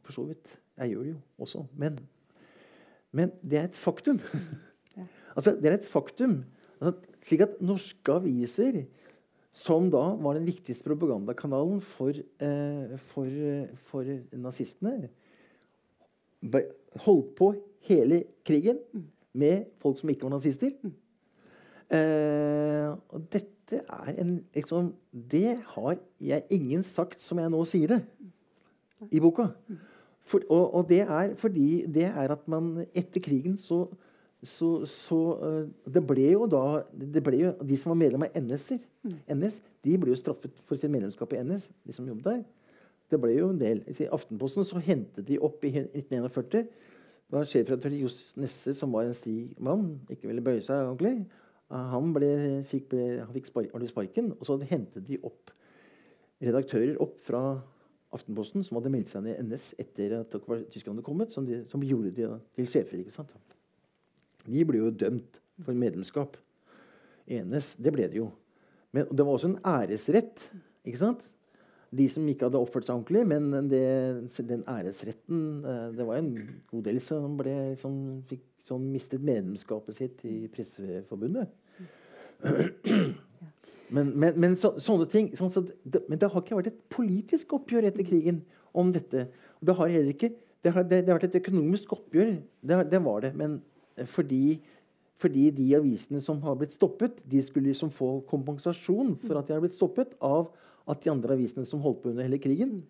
For så vidt. Jeg gjør det jo også. Men, men det er et faktum. altså, det er et faktum Altså, slik at norske aviser, som da var den viktigste propagandakanalen for, eh, for, for nazistene, holdt på hele krigen med folk som ikke var nazister. Eh, og dette er en liksom, Det har jeg ingen sagt som jeg nå sier det i boka. For, og, og, det er fordi det er at man etter krigen så så, så uh, det ble jo da det ble jo, De som var medlem av mm. NS, de ble jo straffet for sitt medlemskap i NS. de som jobbet der. Det ble jo en del. I Aftenposten så hentet de opp i 1941 da sjefredaktør Johs Nesse, som var en stig mann, ikke ville bøye seg ordentlig, han, ble, fikk, ble, han fikk spark, sparken. Og så hentet de opp redaktører opp fra Aftenposten, som hadde meldt seg ned i NS etter at tyskerne hadde kommet, som, de, som gjorde de til sjefer. ikke sant? De ble jo dømt for medlemskap. NS, det ble det jo. Men det var også en æresrett. ikke sant? De som ikke hadde oppført seg ordentlig. Men det, den æresretten eh, Det var en god del som, ble, som, fikk, som mistet medlemskapet sitt i Presseforbundet. Men, men, men så, sånne ting sånn, så det, Men det har ikke vært et politisk oppgjør etter krigen om dette. Det har heller ikke det har, det, det har vært et økonomisk oppgjør. Det, var det. Men fordi, fordi, de avisene som har blitt stoppet, de skulle liksom få kompensasjon for at de har blitt stoppet av at de andre avisene som holdt på under hele krigen,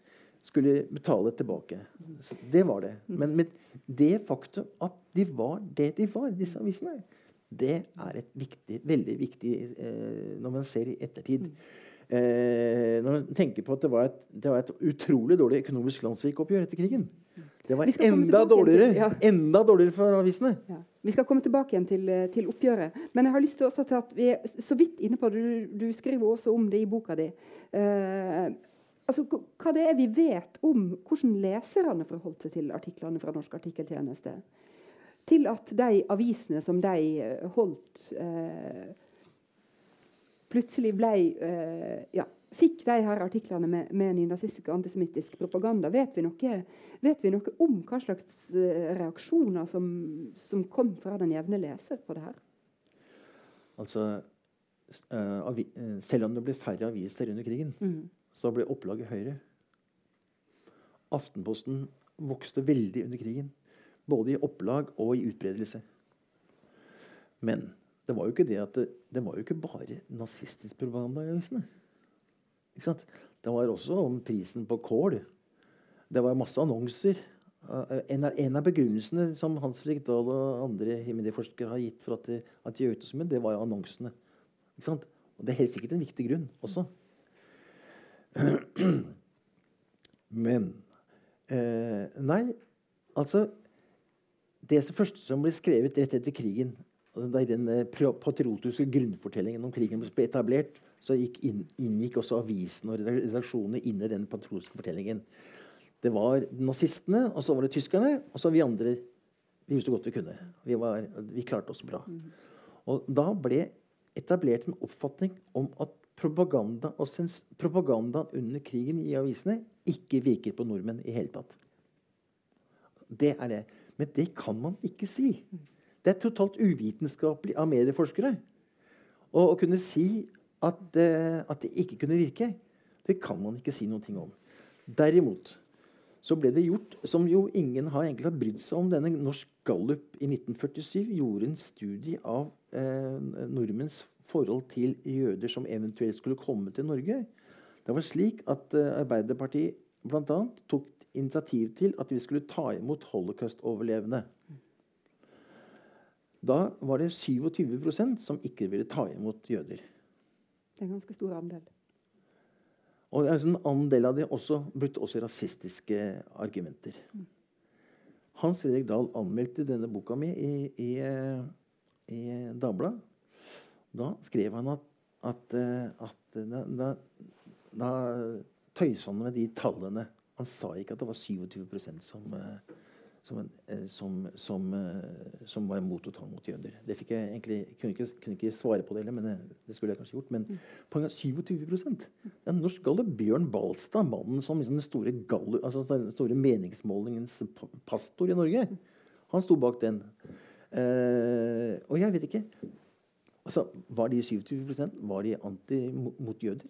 skulle betale tilbake. Så det var det. Men med det faktum at de var det de var, disse avisene, det er et viktig, veldig viktig eh, når man ser i ettertid. Eh, når man tenker på at det var et, det var et utrolig dårlig økonomisk landssvikoppgjør etter krigen. Det var enda dårligere, til, ja. enda dårligere for avisene. Ja. Vi skal komme tilbake igjen til, til, oppgjøret. Men jeg har lyst til også til at vi er så vidt inne på det. Du, du skriver også om det i boka di. Eh, altså, hva det er vi vet om hvordan leserne forholdt seg til artiklene fra Norsk artikkeltjeneste til at de avisene som de eh, holdt eh, Plutselig ble eh, ja, Fikk de her artiklene med, med nynazistisk antisemittisk propaganda. Vet vi, noe, vet vi, noe, om hva slags eh, reaksjoner som, som, kom fra den jevne leser på det her? Altså, eh, selv om det ble færre aviser under krigen, mm. så ble opplaget høyere. Aftenposten vokste veldig under krigen. Både i opplag og i utbredelse. Men det var jo ikke det at det, det var jo ikke bare nazistisk propaganda i avisene. Det var også om prisen på kål. Det var masse annonser. En av, en av begrunnelsene som Hans Fredrik Dahl og andre himmelforskere har gitt for at de, at de økte summen, det var jo annonsene. Ikke sant? Og det er helt sikkert en viktig grunn også. Men eh, Nei, altså det første som ble skrevet rett etter krigen, altså da den eh, patriotiske grunnfortellingen om krigen ble etablert, så inn, inngikk også avisen og redaksjonene inn i den patriotiske fortellingen. Det var nazistene, og så var det tyskerne, og så vi andre. Vi gjorde så godt vi kunne. Vi, var, vi klarte oss bra. Og da ble etablert en oppfatning om at propaganda og propagandaen under krigen i avisene ikke virker på nordmenn i hele tatt. Det er det. Men det kan man ikke si. Det er totalt uvitenskapelig av medieforskere å, kunne si at, uh, at, det ikke kunne virke. Det kan man ikke si noe om. Derimot så ble det gjort, som jo ingen har egentlig har brydd seg om denne Norsk Gallup i 1947 gjorde en studie av uh, nordmenns forhold til jøder som eventuelt skulle komme til Norge. Det var slik at uh, Arbeiderpartiet bl.a. tok initiativ til at vi skulle ta imot holocaust-overlevende. Da var det 27% som ikke ville ta imot jøder. Det er en ganske stor andel. Og En andel av dem også brukte også rasistiske argumenter. Mm. Hans Fredrik Dahl anmeldte denne boka mi i, i, i Dagbladet. Da skrev han at, at, eh, at da, da, da tøysa han med de tallene han sa ikke at det var 27 som, eh, som, eh, som, som, eh, som var imot å ta imot jøder. Det fikk jeg egentlig, kunne ikke, kunne ikke svare på det heller, men det, det, skulle jeg kanskje gjort. Men på poenget gang, 27 det er Norsk gallup. Bjørn Balstad, mannen som liksom den store, altså store meningsmålingens pastor i Norge, han sto bak den. Eh, og jeg vet ikke altså, Var de 27% Var de anti mot jøder?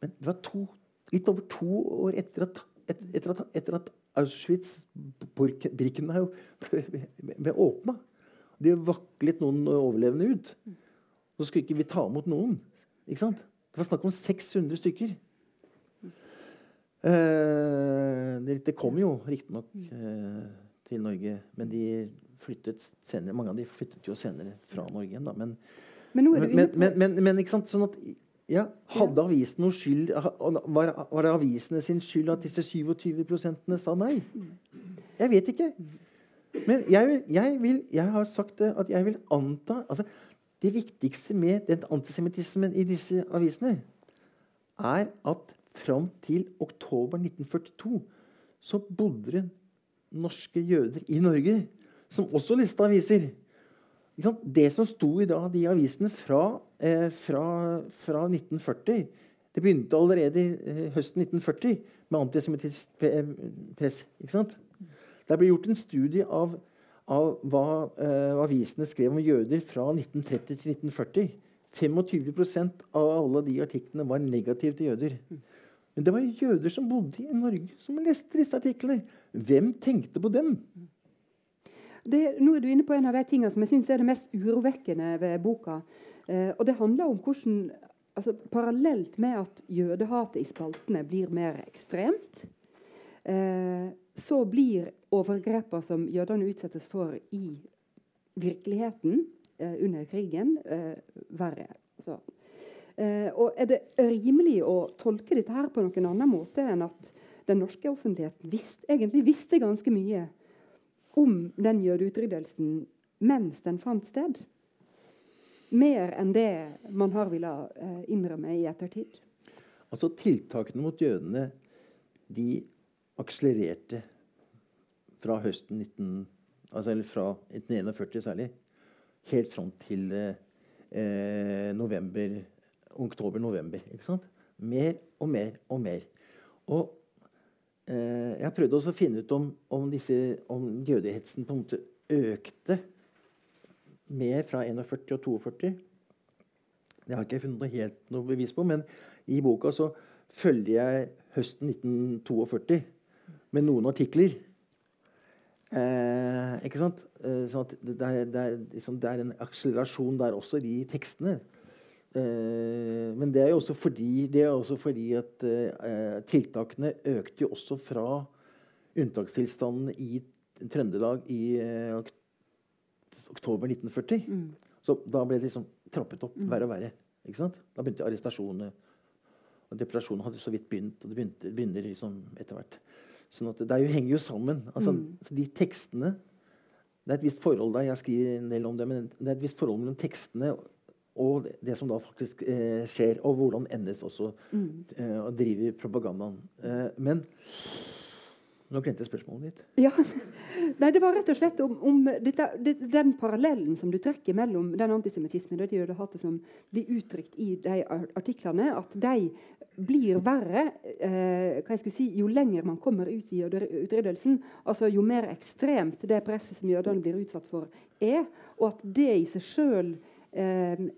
Men det var to litt over to år etter at, et, etter at, etter at Auschwitz-Birkenau ble, ble åpna. Det vaklet noen overlevende ut. Så skulle ikke vi ta imot noen. Ikke sant? Det var snakk om 600 stykker. Eh, det, det, kom jo riktignok eh, til Norge, men de flyttet senere, mange av de flyttet jo senere fra Norge igjen. Da. Men, men, men, men, men, ikke sant? Sånn at ja, Hadde avisen noe skyld var, var, det avisene sin skyld at disse 27% sa nei? Jeg vet ikke. Men jeg, vil, jeg, vil, jeg har sagt det at jeg vil anta altså, Det viktigste med den antisemittismen i disse avisene er at fram til oktober 1942 så bodde det norske jøder i Norge som også lista aviser. Det som sto i da, de avisene fra, eh, fra, fra, 1940 Det begynte allerede eh, høsten 1940 med antisemittisk press. Det ble gjort en studie av, av hva eh, avisene skrev om jøder fra 1930 til 1940. 25% av alle de artiklene var negative til jøder. Men det var jøder som bodde i Norge, som leste disse artiklene. Hvem tenkte på dem? Det, nå er du inne på en av de tingene som jeg synes er det mest urovekkende ved boka. Eh, og det handler om hvordan altså, Parallelt med at jødehatet i spaltene blir mer ekstremt, eh, så blir overgrepene som jødene utsettes for i virkeligheten eh, under krigen, eh, verre. Så. Eh, og Er det rimelig å tolke dette her på noen annen måte enn at den norske offentligheten visst, egentlig visste ganske mye om den jødeutryddelsen mens den fant sted? Mer enn det man har villet eh, innrømme i ettertid? Altså Tiltakene mot jødene de akselererte fra høsten 19, altså, eller fra 1941 særlig, helt fram til eh, november, oktober-november. ikke sant? Mer og mer og mer. Og eh, jeg prøvde også å finne ut om, om, disse, om jødehetsen på en måte økte mer fra 41 og 42. Det har ikke jeg funnet noe helt noe bevis på, men i boka så følger jeg høsten 1942 med noen artikler. Eh, ikke sant? Eh, sånn det, er, det, er, liksom, det, er, en akselerasjon der også i tekstene. Eh, men det er jo også fordi, det er også fordi at eh, tiltakene økte jo også fra unntakstilstanden i Trøndelag i eh, oktober 1940. Mm. Så da ble det liksom trappet opp mm. verre og verre. Ikke sant? Da begynte arrestasjonene. Og depresjonen hadde så vidt begynt, og det begynte, begynner liksom etter hvert. Sånn at det, det henger jo sammen. Altså, mm. De tekstene Det er et visst forhold der, jeg skriver en del om det, men det er et visst forhold mellom tekstene og det, som da faktisk eh, skjer, og hvordan NS også mm. eh, driver propagandaen. Eh, men nå glemte jeg spørsmålet ditt. Ja, Nei, Det var rett og slett om, om dette, det, den parallellen som du trekker mellom den antisemittismen og det jødehatet som blir uttrykt i de artiklene, at de blir verre eh, si, jo lenger man kommer ut i utryddelsen. Altså jo mer ekstremt det presset som jødene blir utsatt for, er. Og at det i seg sjøl eh,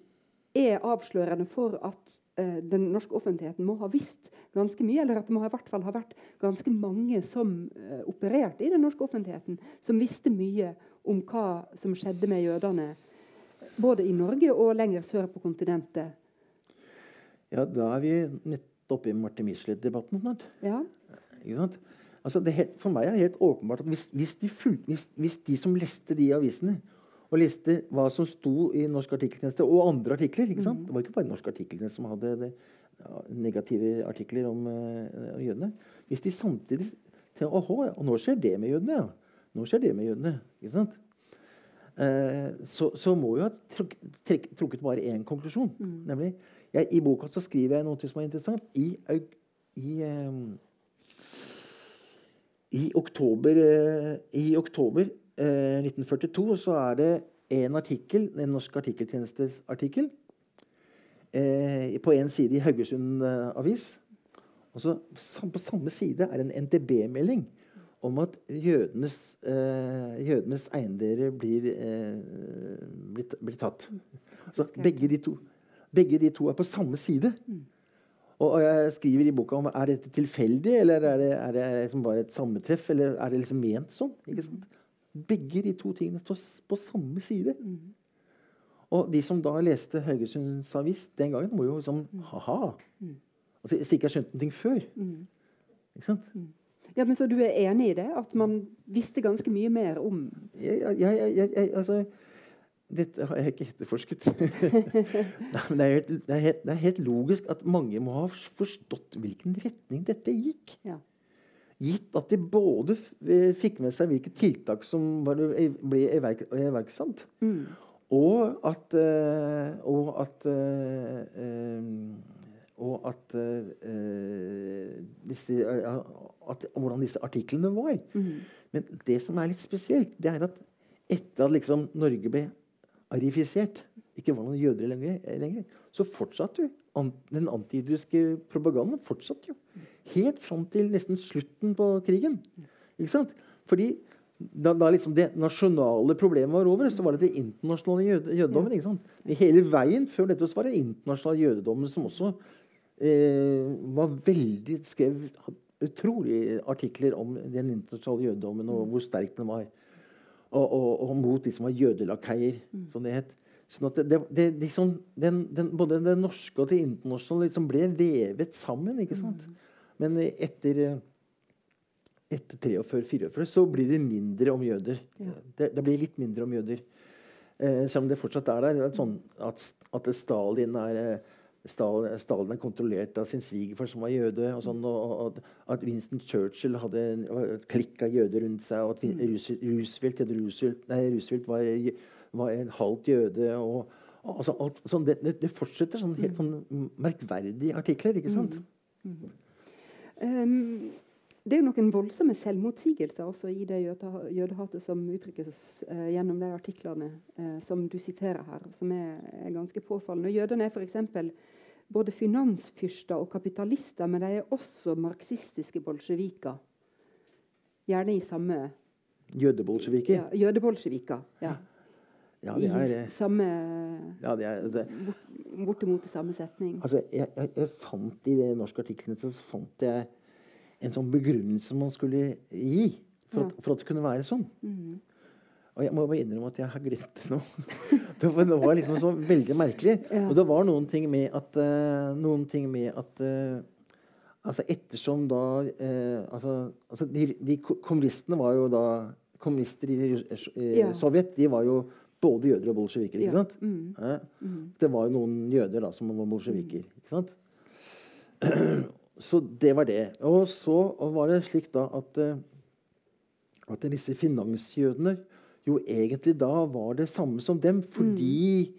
er avslørende for at eh, den norske offentligheten må ha visst ganske mye, eller at det må i hvert fall ha vært ganske mange som eh, opererte i den norske offentligheten, som visste mye om hva som skjedde med jødene, både i Norge og lenger sør på kontinentet. Ja, da er vi nettopp i Martin Michelet-debatten snart. Ja. Altså, helt, for meg er det helt åpenbart at hvis, hvis, de, fulg, hvis, hvis de som leste de avisene, og leste hva som sto i Norsk artikkeltjeneste og andre artikler. ikke sant? Mm. Det var ikke bare Norsk artikkeltjeneste som hadde det, ja, negative artikler om uh, jødene. Hvis de samtidig til, Åhå, og nå skjer det med jødene, ja. Nå skjer det med jødene. ikke sant? Uh, så, så, må vi ha truk, trek, trukket bare én konklusjon. Mm. nemlig, jeg, I boka så skriver jeg noe som er interessant. I, i, um, i oktober, uh, i oktober 1942 eh, så er det en artikkel, en norsk artikkeltjenesteartikkel eh, på én side i Haugesund eh, Avis. Og så På samme side er det en NTB-melding om at jødenes, eh, jødenes eiendeler blir, eh, blir, blir, tatt. Så begge de, to, begge de to er på samme side. Og, og jeg skriver i boka om er dette tilfeldig, eller er det, er det liksom bare et sammentreff, eller er det liksom ment sånn? ikke sant? Begge de to tingene står på samme side. Mm. Og de som da leste Haugesunds Avis den gangen, må jo liksom Ha-ha! Mm. Altså, hvis ikke har skjønt noe før. Mm. Ikke sant? Mm. Ja, men Så du er enig i det? At man visste ganske mye mer om Ja, ja, ja, ja altså, Dette har jeg ikke etterforsket. Nei, men det er, helt, det, er helt, det er, helt, logisk at mange må ha forstått hvilken retning dette gikk. Ja. Gitt at de både eh, fikk med seg hvilke tiltak som ble iverksatt, mm. og at, uh, og at og at, disse, at, hvordan disse artiklene var. Mm. Men det som er litt spesielt, det er at etter at liksom Norge ble arifisert, ikke var noen jøder lenger, lenger så fortsatte an, den antijødiske propagandaen. fortsatte jo. Helt fram til nesten slutten på krigen. Ikke sant? Fordi da, da liksom det nasjonale problemet var over, så var det den internasjonale jød jødedommen. ikke sant? Hele veien før dette var det internasjonale jødedommen som også eh, var veldig skrev utrolig artikler om den internasjonale jødedommen og hvor sterk den var. Og, og, og mot de som var jødelakeier, som det het. Sånn at det, det, liksom, den, den, både det norske og det internasjonale liksom ble vevet sammen. ikke sant? Men etter etter 43-44 så blir det mindre om jøder. Ja. Det, det, blir litt mindre om jøder. Eh, selv om det fortsatt er der. Det er sånn at, at Stalin, er, eh, Stalin, Stalin er kontrollert av sin svigerfar som var jøde. Og, sånn, og, og, at Winston Churchill hadde en klikk av jøder rundt seg. Og at mm. Roosevelt, Roosevelt, nei, Roosevelt var, var, en halvt jøde. og altså, alt, sånn, det, det, fortsetter sånn helt sånn merkverdige artikler. ikke sant? Mm. Mm. Um, det er jo noen voldsomme selvmotsigelser også i det jødehatet som uttrykkes uh, gjennom de artiklene uh, som du siterer her, som er, er ganske påfallende. Jødene er f.eks. både finansfyrster og kapitalister, men de er også marxistiske bolsjeviker. Gjerne i samme Jødebolsjeviker? Ja, jødebolsjeviker. Ja. Ja, det er, I samme ja, det er, det. Bort, Bortimot i samme setning. Altså, jeg, jeg, jeg fant I de norske artiklene så fant jeg en sånn begrunnelse man skulle gi for, at, for at det kunne være sånn. Mm. Og jeg må bare innrømme at jeg har glemt det nå. det var liksom så veldig merkelig. Ja. Og det var noen ting med at, uh, noen ting med at uh, altså Ettersom da uh, altså, altså de, de, Kommunistene var jo da Kommunister i, i ja. Sovjet de var jo både jøder og bolsjeviker. ikke sant? Mm. Mm. Det var jo noen jøder da som var bolsjeviker. ikke sant? så det var det. Og så var det slik da at, eh, at disse finansjødene jo egentlig da var det samme som dem, fordi mm.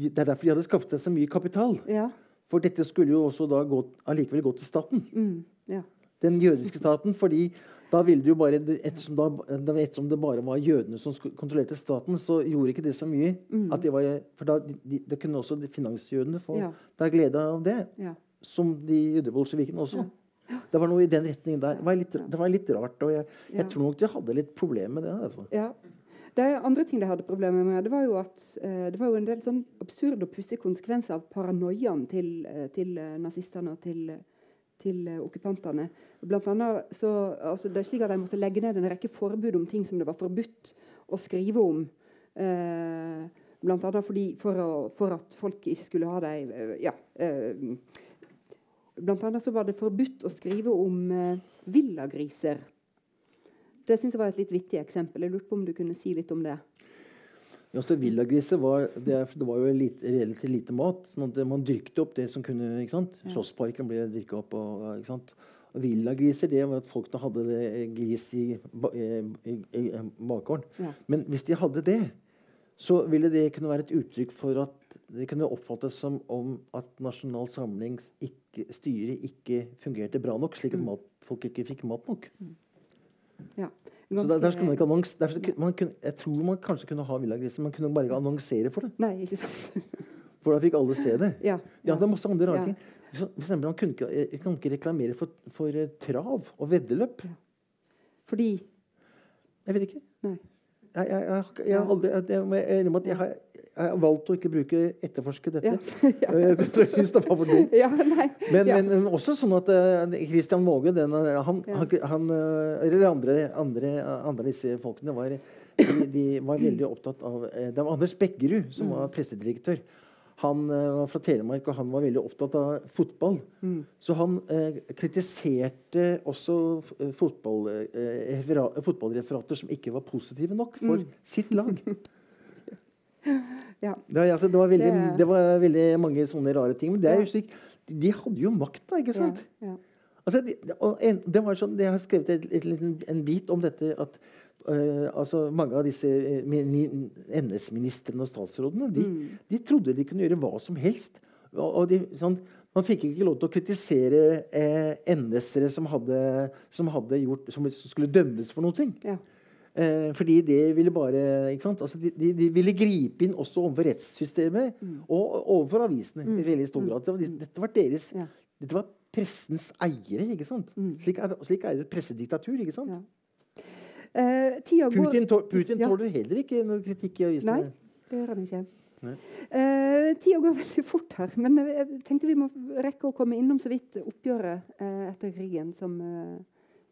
Det er derfor de hadde skaffet seg så mye kapital. Ja. For dette skulle jo også da gå, allikevel gå til staten. Mm. Ja. Den jødiske staten. fordi da ville det jo bare, ettersom, da, ettersom, det bare var jødene som kontrollerte staten, så gjorde ikke det så mye. Mm. Det var, for da de, de kunne også finansjødene få ja. glede av det. Ja som de jødebolsjevikene også. Ja. Det var noe i den retningen der. Det var litt, det var litt rart. og Jeg, jeg tror nok de hadde litt problemer med det. Altså. Ja. Det andre ting de hadde problemer med, det var jo at eh, det var jo en del sånn absurde og pussige konsekvenser av paranoiaen til, eh, til eh, nazistene og til, til uh, okkupantene. Blant annet så, altså det er slik at De måtte legge ned en rekke forbud om ting som det var forbudt å skrive om. Eh, blant annet fordi, for, å, for, at folk ikke skulle ha dem ja, eh, Blant annet så var det forbudt å skrive om eh, villagriser. Det synes jeg var et litt vittig eksempel. Jeg lurte på om du kunne si litt om det. Ja, så Villagriser var, det, det, var jo lite, relativt lite mat. sånn at Man dyrket opp det som kunne. ikke sant? Slåssparken ble dyrka opp. og, ikke sant? Og Villagriser det var at folk da hadde det gris i, i, i, i bakgården. Ja. Men hvis de hadde det, så ville det kunne være et uttrykk for at det kunne oppfattes som om at Nasjonal Samlings ikke, styre ikke fungerte bra nok, slik at mm. mat, folk ikke fikk mat nok. Mm. Ja. Så der, der man ikke annons, derfor, man kunne, jeg tror man kanskje kunne ha villagriser, man kunne bare ikke annonsere for det. Nei, ikke sant. for da fikk alle se det. Ja, ja. det er masse andre rare ja. ting. Så, for eksempel, man kunne ikke, eh, kan ikke reklamere for, for uh, trav og veddeløp. Fordi Jeg vet ikke. Nei. Jeg, jeg, jeg, jeg, har aldri, jeg, jeg, jeg, har jeg har valgt å ikke bruke etterforske dette. Ja. jeg syns det var for dumt. Ja, men, ja. men, også sånn at uh, Christian Våge den, han, han, uh, Eller andre, andre, andre disse folkene var, de, de var veldig opptatt av Det var Anders Bekkerud som var mm. pressedirektør. Han var fra Telemark, og han var veldig opptatt av fotball. Mm. Så han kritiserte også fotball, fotballreferater som ikke var positive nok for mm. sitt lag. ja. det, altså, det, var veldig, det... var veldig, mange sånne rare ting. Men det er jo slik, de hadde jo makta, ikke sant? Ja. Altså, de, en, det var sånn, Jeg har skrevet et, et, en bit om dette at uh, altså, mange av disse uh, NS-ministrene og statsrådene de, mm. de, trodde de kunne gjøre hva som helst. Og, og de, sånn, Man fikk ikke lov til å kritisere eh, NS-ere som, hadde, som, hadde gjort, som skulle dømmes for noe. Ja. Eh, fordi det ville bare altså, de, de, de, ville gripe inn også overfor rettssystemet mm. og overfor avisene. Mm. i veldig stor mm. grad. Dette var deres ja. Dette var pressens eiere. ikke sant? Mm. Slik, er, slik er det et pressediktatur. ikke sant? Ja. Eh, Putin, tå, Putin ja. tåler heller ikke noe kritikk i avisene. Nei, det gjør han ikke. Eh, tida går veldig fort her, men jeg tenkte vi må rekke å komme innom så vidt oppgjøret eh, etter krigen, som eh,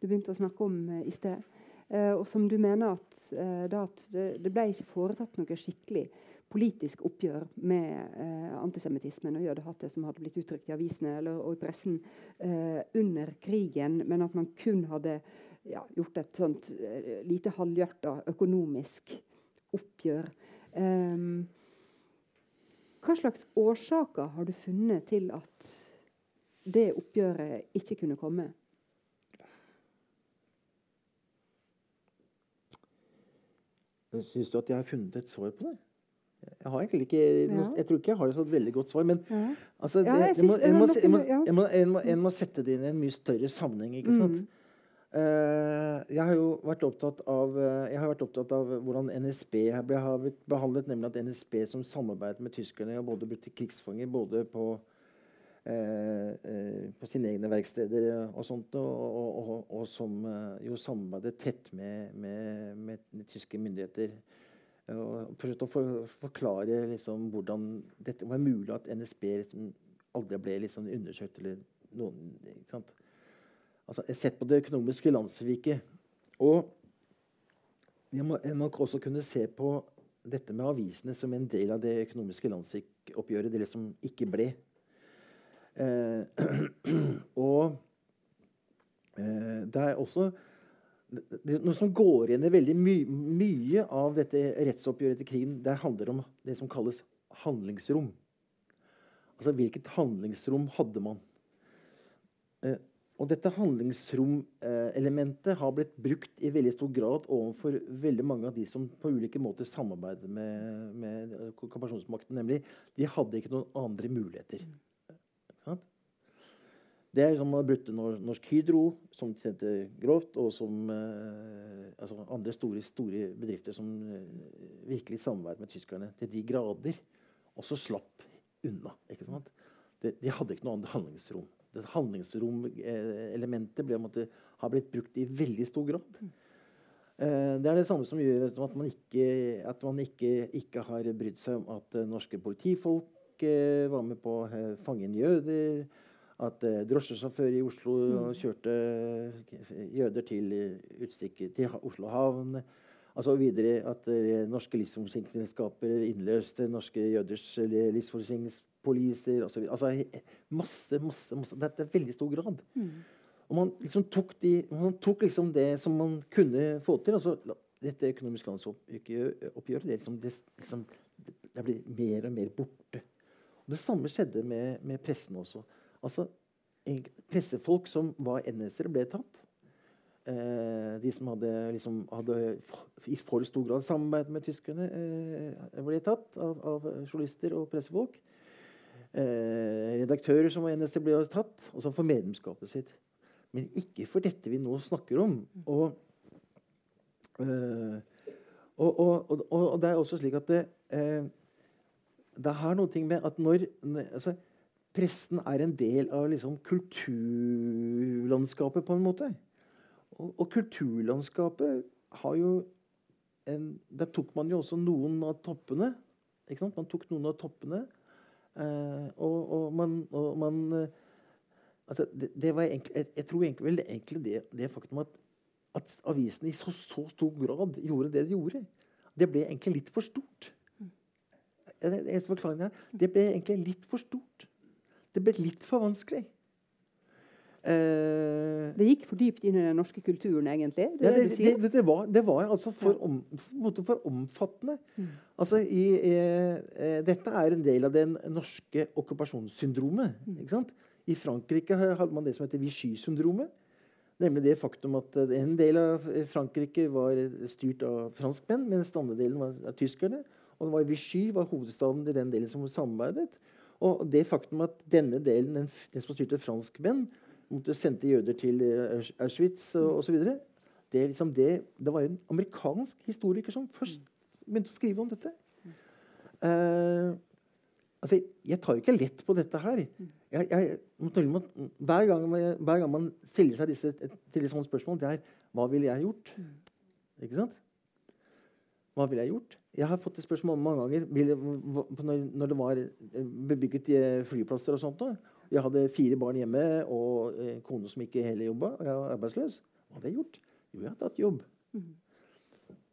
du begynte å snakke om eh, i sted. Eh, og som du mener at, da, at det, det, ble ikke foretatt noe skikkelig politisk oppgjør med eh, antisemittismen og jødehattet som hadde blitt uttrykt i avisene eller, og i pressen eh, under krigen, men at man kun hadde ja, gjort et sånt eh, lite halvhjerta økonomisk oppgjør. Um, hva slags årsaker har du funnet til at det oppgjøret ikke kunne komme? Syns du at jeg har funnet et svar på det? Jeg har egentlig ikke ja. Jeg tror ikke jeg har et sånt veldig godt svar. Men altså, en må sette det inn i en mye større sammenheng. ikke sant? Mm. Uh, jeg har jo vært opptatt av uh, jeg har vært opptatt av hvordan NSB har blitt behandlet. Nemlig at NSB som samarbeidet med tyskerne har både blitt krigsfanger både på, på sine egne verksteder og sånt, og, og, og, som jo samarbeidet tett med, med, med tyske myndigheter. Og prøvde å for, forklare liksom, hvordan dette var mulig at NSB liksom, aldri ble liksom, undersøkt. eller noen, ikke sant? Altså, sett på det økonomiske landssviket. Og jeg må, nok også kunne se på dette med avisene som en del av det økonomiske landssvikoppgjøret. Det liksom ikke ble. Eh, og eh, det er også noe som går igjen i veldig my, mye av dette rettsoppgjøret etter krigen, det handler om det som kalles handlingsrom. Altså hvilket handlingsrom hadde man? Eh, og dette handlingsromelementet har blitt brukt i veldig stor grad overfor veldig mange av de som på ulike måter samarbeider med, med okkupasjonsmakten. Nemlig de hadde ikke noen andre muligheter. Ikke det er som brutte Norsk Hydro, som tjente grovt, og som eh, altså andre store, store, bedrifter som eh, virkelig samarbeidet med tyskerne til de grader. Og så slapp unna. ikke sant? De, de hadde ikke noe annet handlingsrom. Det handlingsromelementet ble, måtte, har blitt brukt i veldig stor grad. Eh, det er det samme som gjør at man ikke, at man ikke, ikke har brydd seg om at norske politifolk eh, var med på å fange jøder at eh, drosjesjåfører i Oslo mm. kjørte jøder til utstikket til Oslo havn. Altså videre at eh, norske livsforsikringsselskaper innløste norske jøders livsforsikringspoliser osv. Altså masse, masse, masse. Dette er veldig stor grad. Mm. Og man liksom tok, de, man tok liksom det som man kunne få til. altså Dette økonomiske landsoppgjøret det, liksom, det, liksom, det blir mer og mer borte. Det samme skjedde med, med pressen også. Altså, Pressefolk som var NS-ere, ble tatt. Eh, de som hadde, liksom, hadde, i for stor grad samarbeid med tyskerne, eh, ble tatt av, av, journalister og pressefolk. Eh, redaktører som var NS-ere, ble tatt. og så for medlemskapet sitt. Men ikke for dette vi nå snakker om. Og, eh, og, og, og det er også slik at det, eh, det har noe med at når altså, presten er en del av liksom, kulturlandskapet, på en måte. Og, og kulturlandskapet har jo en, Der tok man jo også noen av toppene. Ikke sant? Man tok noen av toppene. Eh, og, og, man, og man eh, altså, det, det, egentlig, jeg, jeg, tror egentlig vel egentlig det, det faktum at, at avisene i så, så, stor grad gjorde det de gjorde, det ble egentlig litt for stort. Mm. Det ble egentlig litt for stort. Det ble litt for vanskelig. Uh, det gikk for dypt inn i den norske kulturen, egentlig? Det, ja, det, det, det var, var, altså for, om, for omfattende. Mm. Altså, i, eh, dette er en del av det norske okkupasjonssyndromet. Mm. I Frankrike hadde man det som heter Vichy-syndromet. Nemlig det faktum at en del av Frankrike var styrt av franskmenn, mens den andre delen var av tyskerne. Og det var Vichy var hovedstaden i den delen som samarbeidet. Og det faktum at denne delen, den, den som styrte franskmenn, måtte sendte jøder til uh, Auschwitz osv. Det, liksom det, det var en amerikansk historiker som først begynte å skrive om dette. Uh, altså, jeg tar jo ikke lett på dette her. Jeg, jeg, hver, gang, hver, gang, man stiller seg disse, til sånt spørsmål, det er hva ville jeg gjort? Ikke sant? Hva ville jeg gjort? Jeg har fått det spørsmålet mange ganger når det var eh, bebygget eh, flyplasser. og sånt. Jeg hadde fire barn hjemme og en eh, kone som ikke heller jobba. Og jeg var arbeidsløs. Hva hadde jeg gjort? Jo, jeg hadde hatt jobb.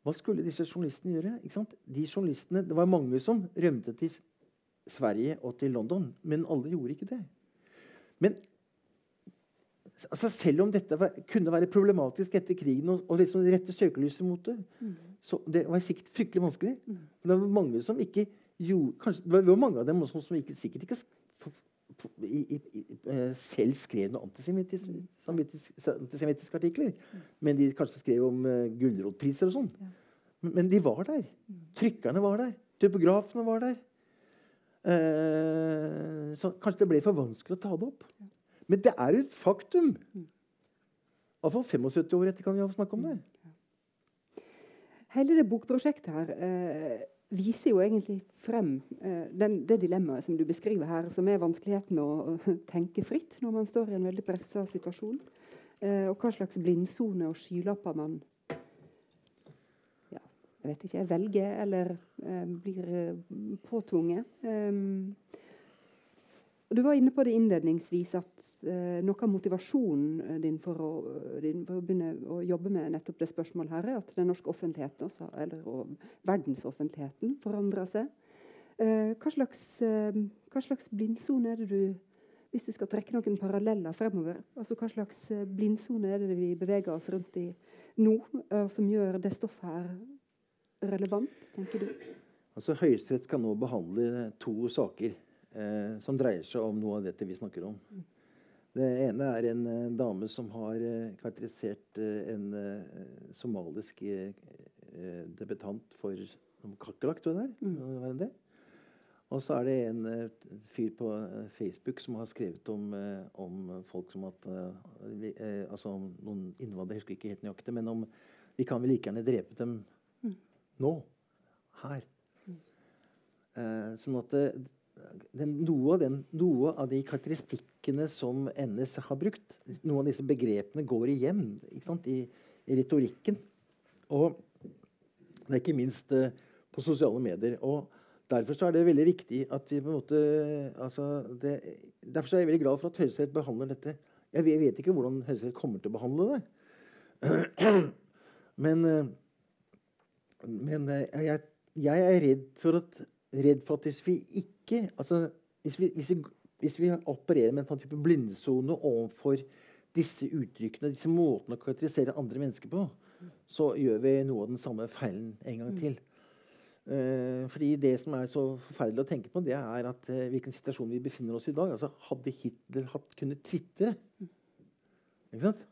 Hva skulle disse journalistene gjøre? De journalistene, Det var mange som rømte til Sverige og til London, men alle gjorde ikke det. Men altså selv om dette var, kunne være problematisk etter krigen, og, og liksom rette søkelyset mot det, mm. så det var sikkert fryktelig vanskelig. Mm. Det var mange som ikke gjorde, kanskje, det var mange av dem som, som ikke, sikkert ikke i, i, i, eh, selv skrev noen antisemittiske, antisemittiske artikler. Mm. Men de kanskje skrev om uh, gulrotpriser og sånn. Ja. Men, men, de var der. Mm. Trykkerne var der. Typografene var der. Uh, så kanskje det ble for vanskelig å ta det opp. Ja. Men det er et faktum. Iallfall 75 år etter kan vi snakke om det. Hele det bokprosjektet her eh, viser jo egentlig frem eh, den, det dilemmaet som du beskriver her, som er vanskeligheten med å tenke fritt når man står i en veldig pressa situasjon. Eh, og hva slags blindsone og skylapper man ja, jeg vet ikke, velger eller eh, blir eh, påtvunget. Um, du var inne på det innledningsvis at eh, noe av motivasjonen eh, din for å, eh, din for å, begynne å jobbe med nettopp det spørsmålet her, er at den norske offentligheten, også, eller og verdensoffentligheten forandrer seg. Eh, hva, slags, eh, hva slags blindsone er det du Hvis du skal trekke noen paralleller fremover, altså hva slags eh, blindsone er det vi beveger oss rundt i nå, som gjør det stoffet her relevant, tenker du? Altså Høyesterett skal nå behandle to saker eh, som dreier seg om noe av dette vi snakker om. Det ene er en uh, dame som har uh, karakterisert uh, en somalisk debutant for kakerlakk, tror jeg det er. Mm. Og så er det en fyr på Facebook som har skrevet om, om folk som at Altså om noen innvandrere, jeg husker ikke helt nøyaktig, men om vi kan vel like gjerne drepe dem mm. nå. Her. Mm. sånn at det, den, noe, den, noe, av de karakteristikkene som NS har brukt, noen av disse begrepene går igjen sant, i, i, retorikken. Og det er ikke minst uh, på sosiale medier. Og Derfor er det veldig viktig at vi på en måte altså det, Derfor er jeg veldig glad for at Høyesterett behandler dette. Jeg vet ikke hvordan Høyesterett kommer til å behandle det. Men, uh, men uh, jeg, jeg, er redd for at redd for at hvis vi ikke altså, hvis, vi, hvis, vi, hvis vi opererer med en sånn type blindsone overfor disse uttrykkene, disse måtene å karakterisere andre mennesker på, så gjør vi noe av den samme feilen en gang til. Uh, fordi det som er så forferdelig å tenke på, det er at uh, hvilken situasjon vi befinner oss i i dag. Altså, hadde Hitler hatt, kunnet tvitre ikke sant?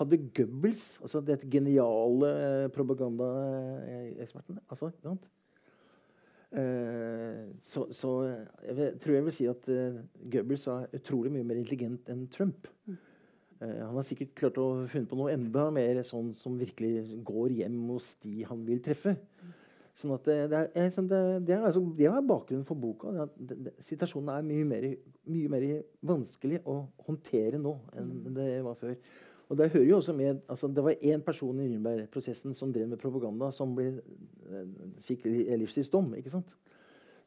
Hadde Goebbels, altså dette geniale uh, propagandaeksperten altså, ikke sant? Eh, så, så, jeg tror jeg vil si at uh, Goebbels er utrolig mye mer intelligent enn Trump. Mm. Uh, han har sikkert klart å funne på noe enda mer sånn som virkelig går hjem hos de han vil treffe. Mm. Sånn at det, er, det, det, er, altså, det er bakgrunnen for boka. Det, situasjonen er mye mer, mye mer, vanskelig å håndtere nå enn mm. det var før. Og der hører jo også med, altså Det var én person i Nürnberg-prosessen som drev med propaganda, som ble, eh, fikk livstidsdom. ikke sant?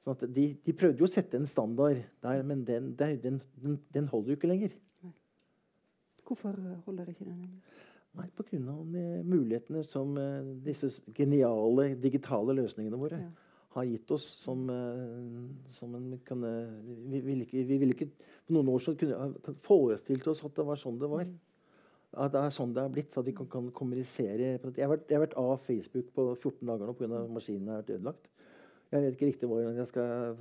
Sånn at de, de, prøvde jo å sette en standard der, men den, den, den, den holder jo ikke lenger. Nei. Hvorfor holder ikke den lenger? Nei, Pga. mulighetene som uh, disse geniale digitale løsningene våre ja. har gitt oss. Som, uh, som en kan, vi, vi, ville ikke, vi, ville ikke, For noen år siden kunne forestilt oss at det var sånn det var. Mm at det er sånn det er blitt. Så at de kan, kan kommunisere. Jeg har, vært, jeg har, vært, av Facebook på 14 dager nå pga. maskinen har vært ødelagt. Jeg vet ikke riktig hvordan jeg skal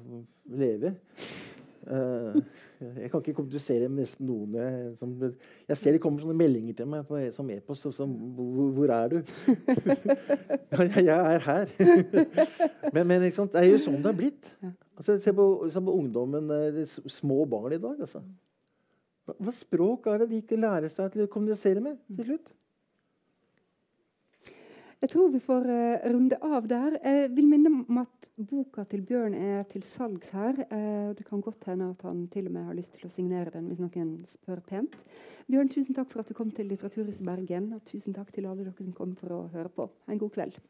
leve. Uh, jeg kan ikke kommunisere med nesten noen jeg, som, jeg ser det kommer sånne meldinger til meg på, som e-post. Som, hvor, hvor, er du?' jeg, jeg, er her. men, men det er jo sånn det er blitt. Altså, se, på, se på ungdommen, eh, små barn i dag. Altså. Hva, språk er det de ikke lærer seg til å kommunisere med til slutt? Jeg tror vi får uh, runde av der. Jeg vil minne om at boka til Bjørn er til salgs her. Uh, det kan godt hende at han til og med har lyst til å signere den hvis noen spør pent. Bjørn, tusen takk for at du kom til Litteraturhuset Bergen. Og tusen takk til alle dere som kom for å høre på. En god kveld.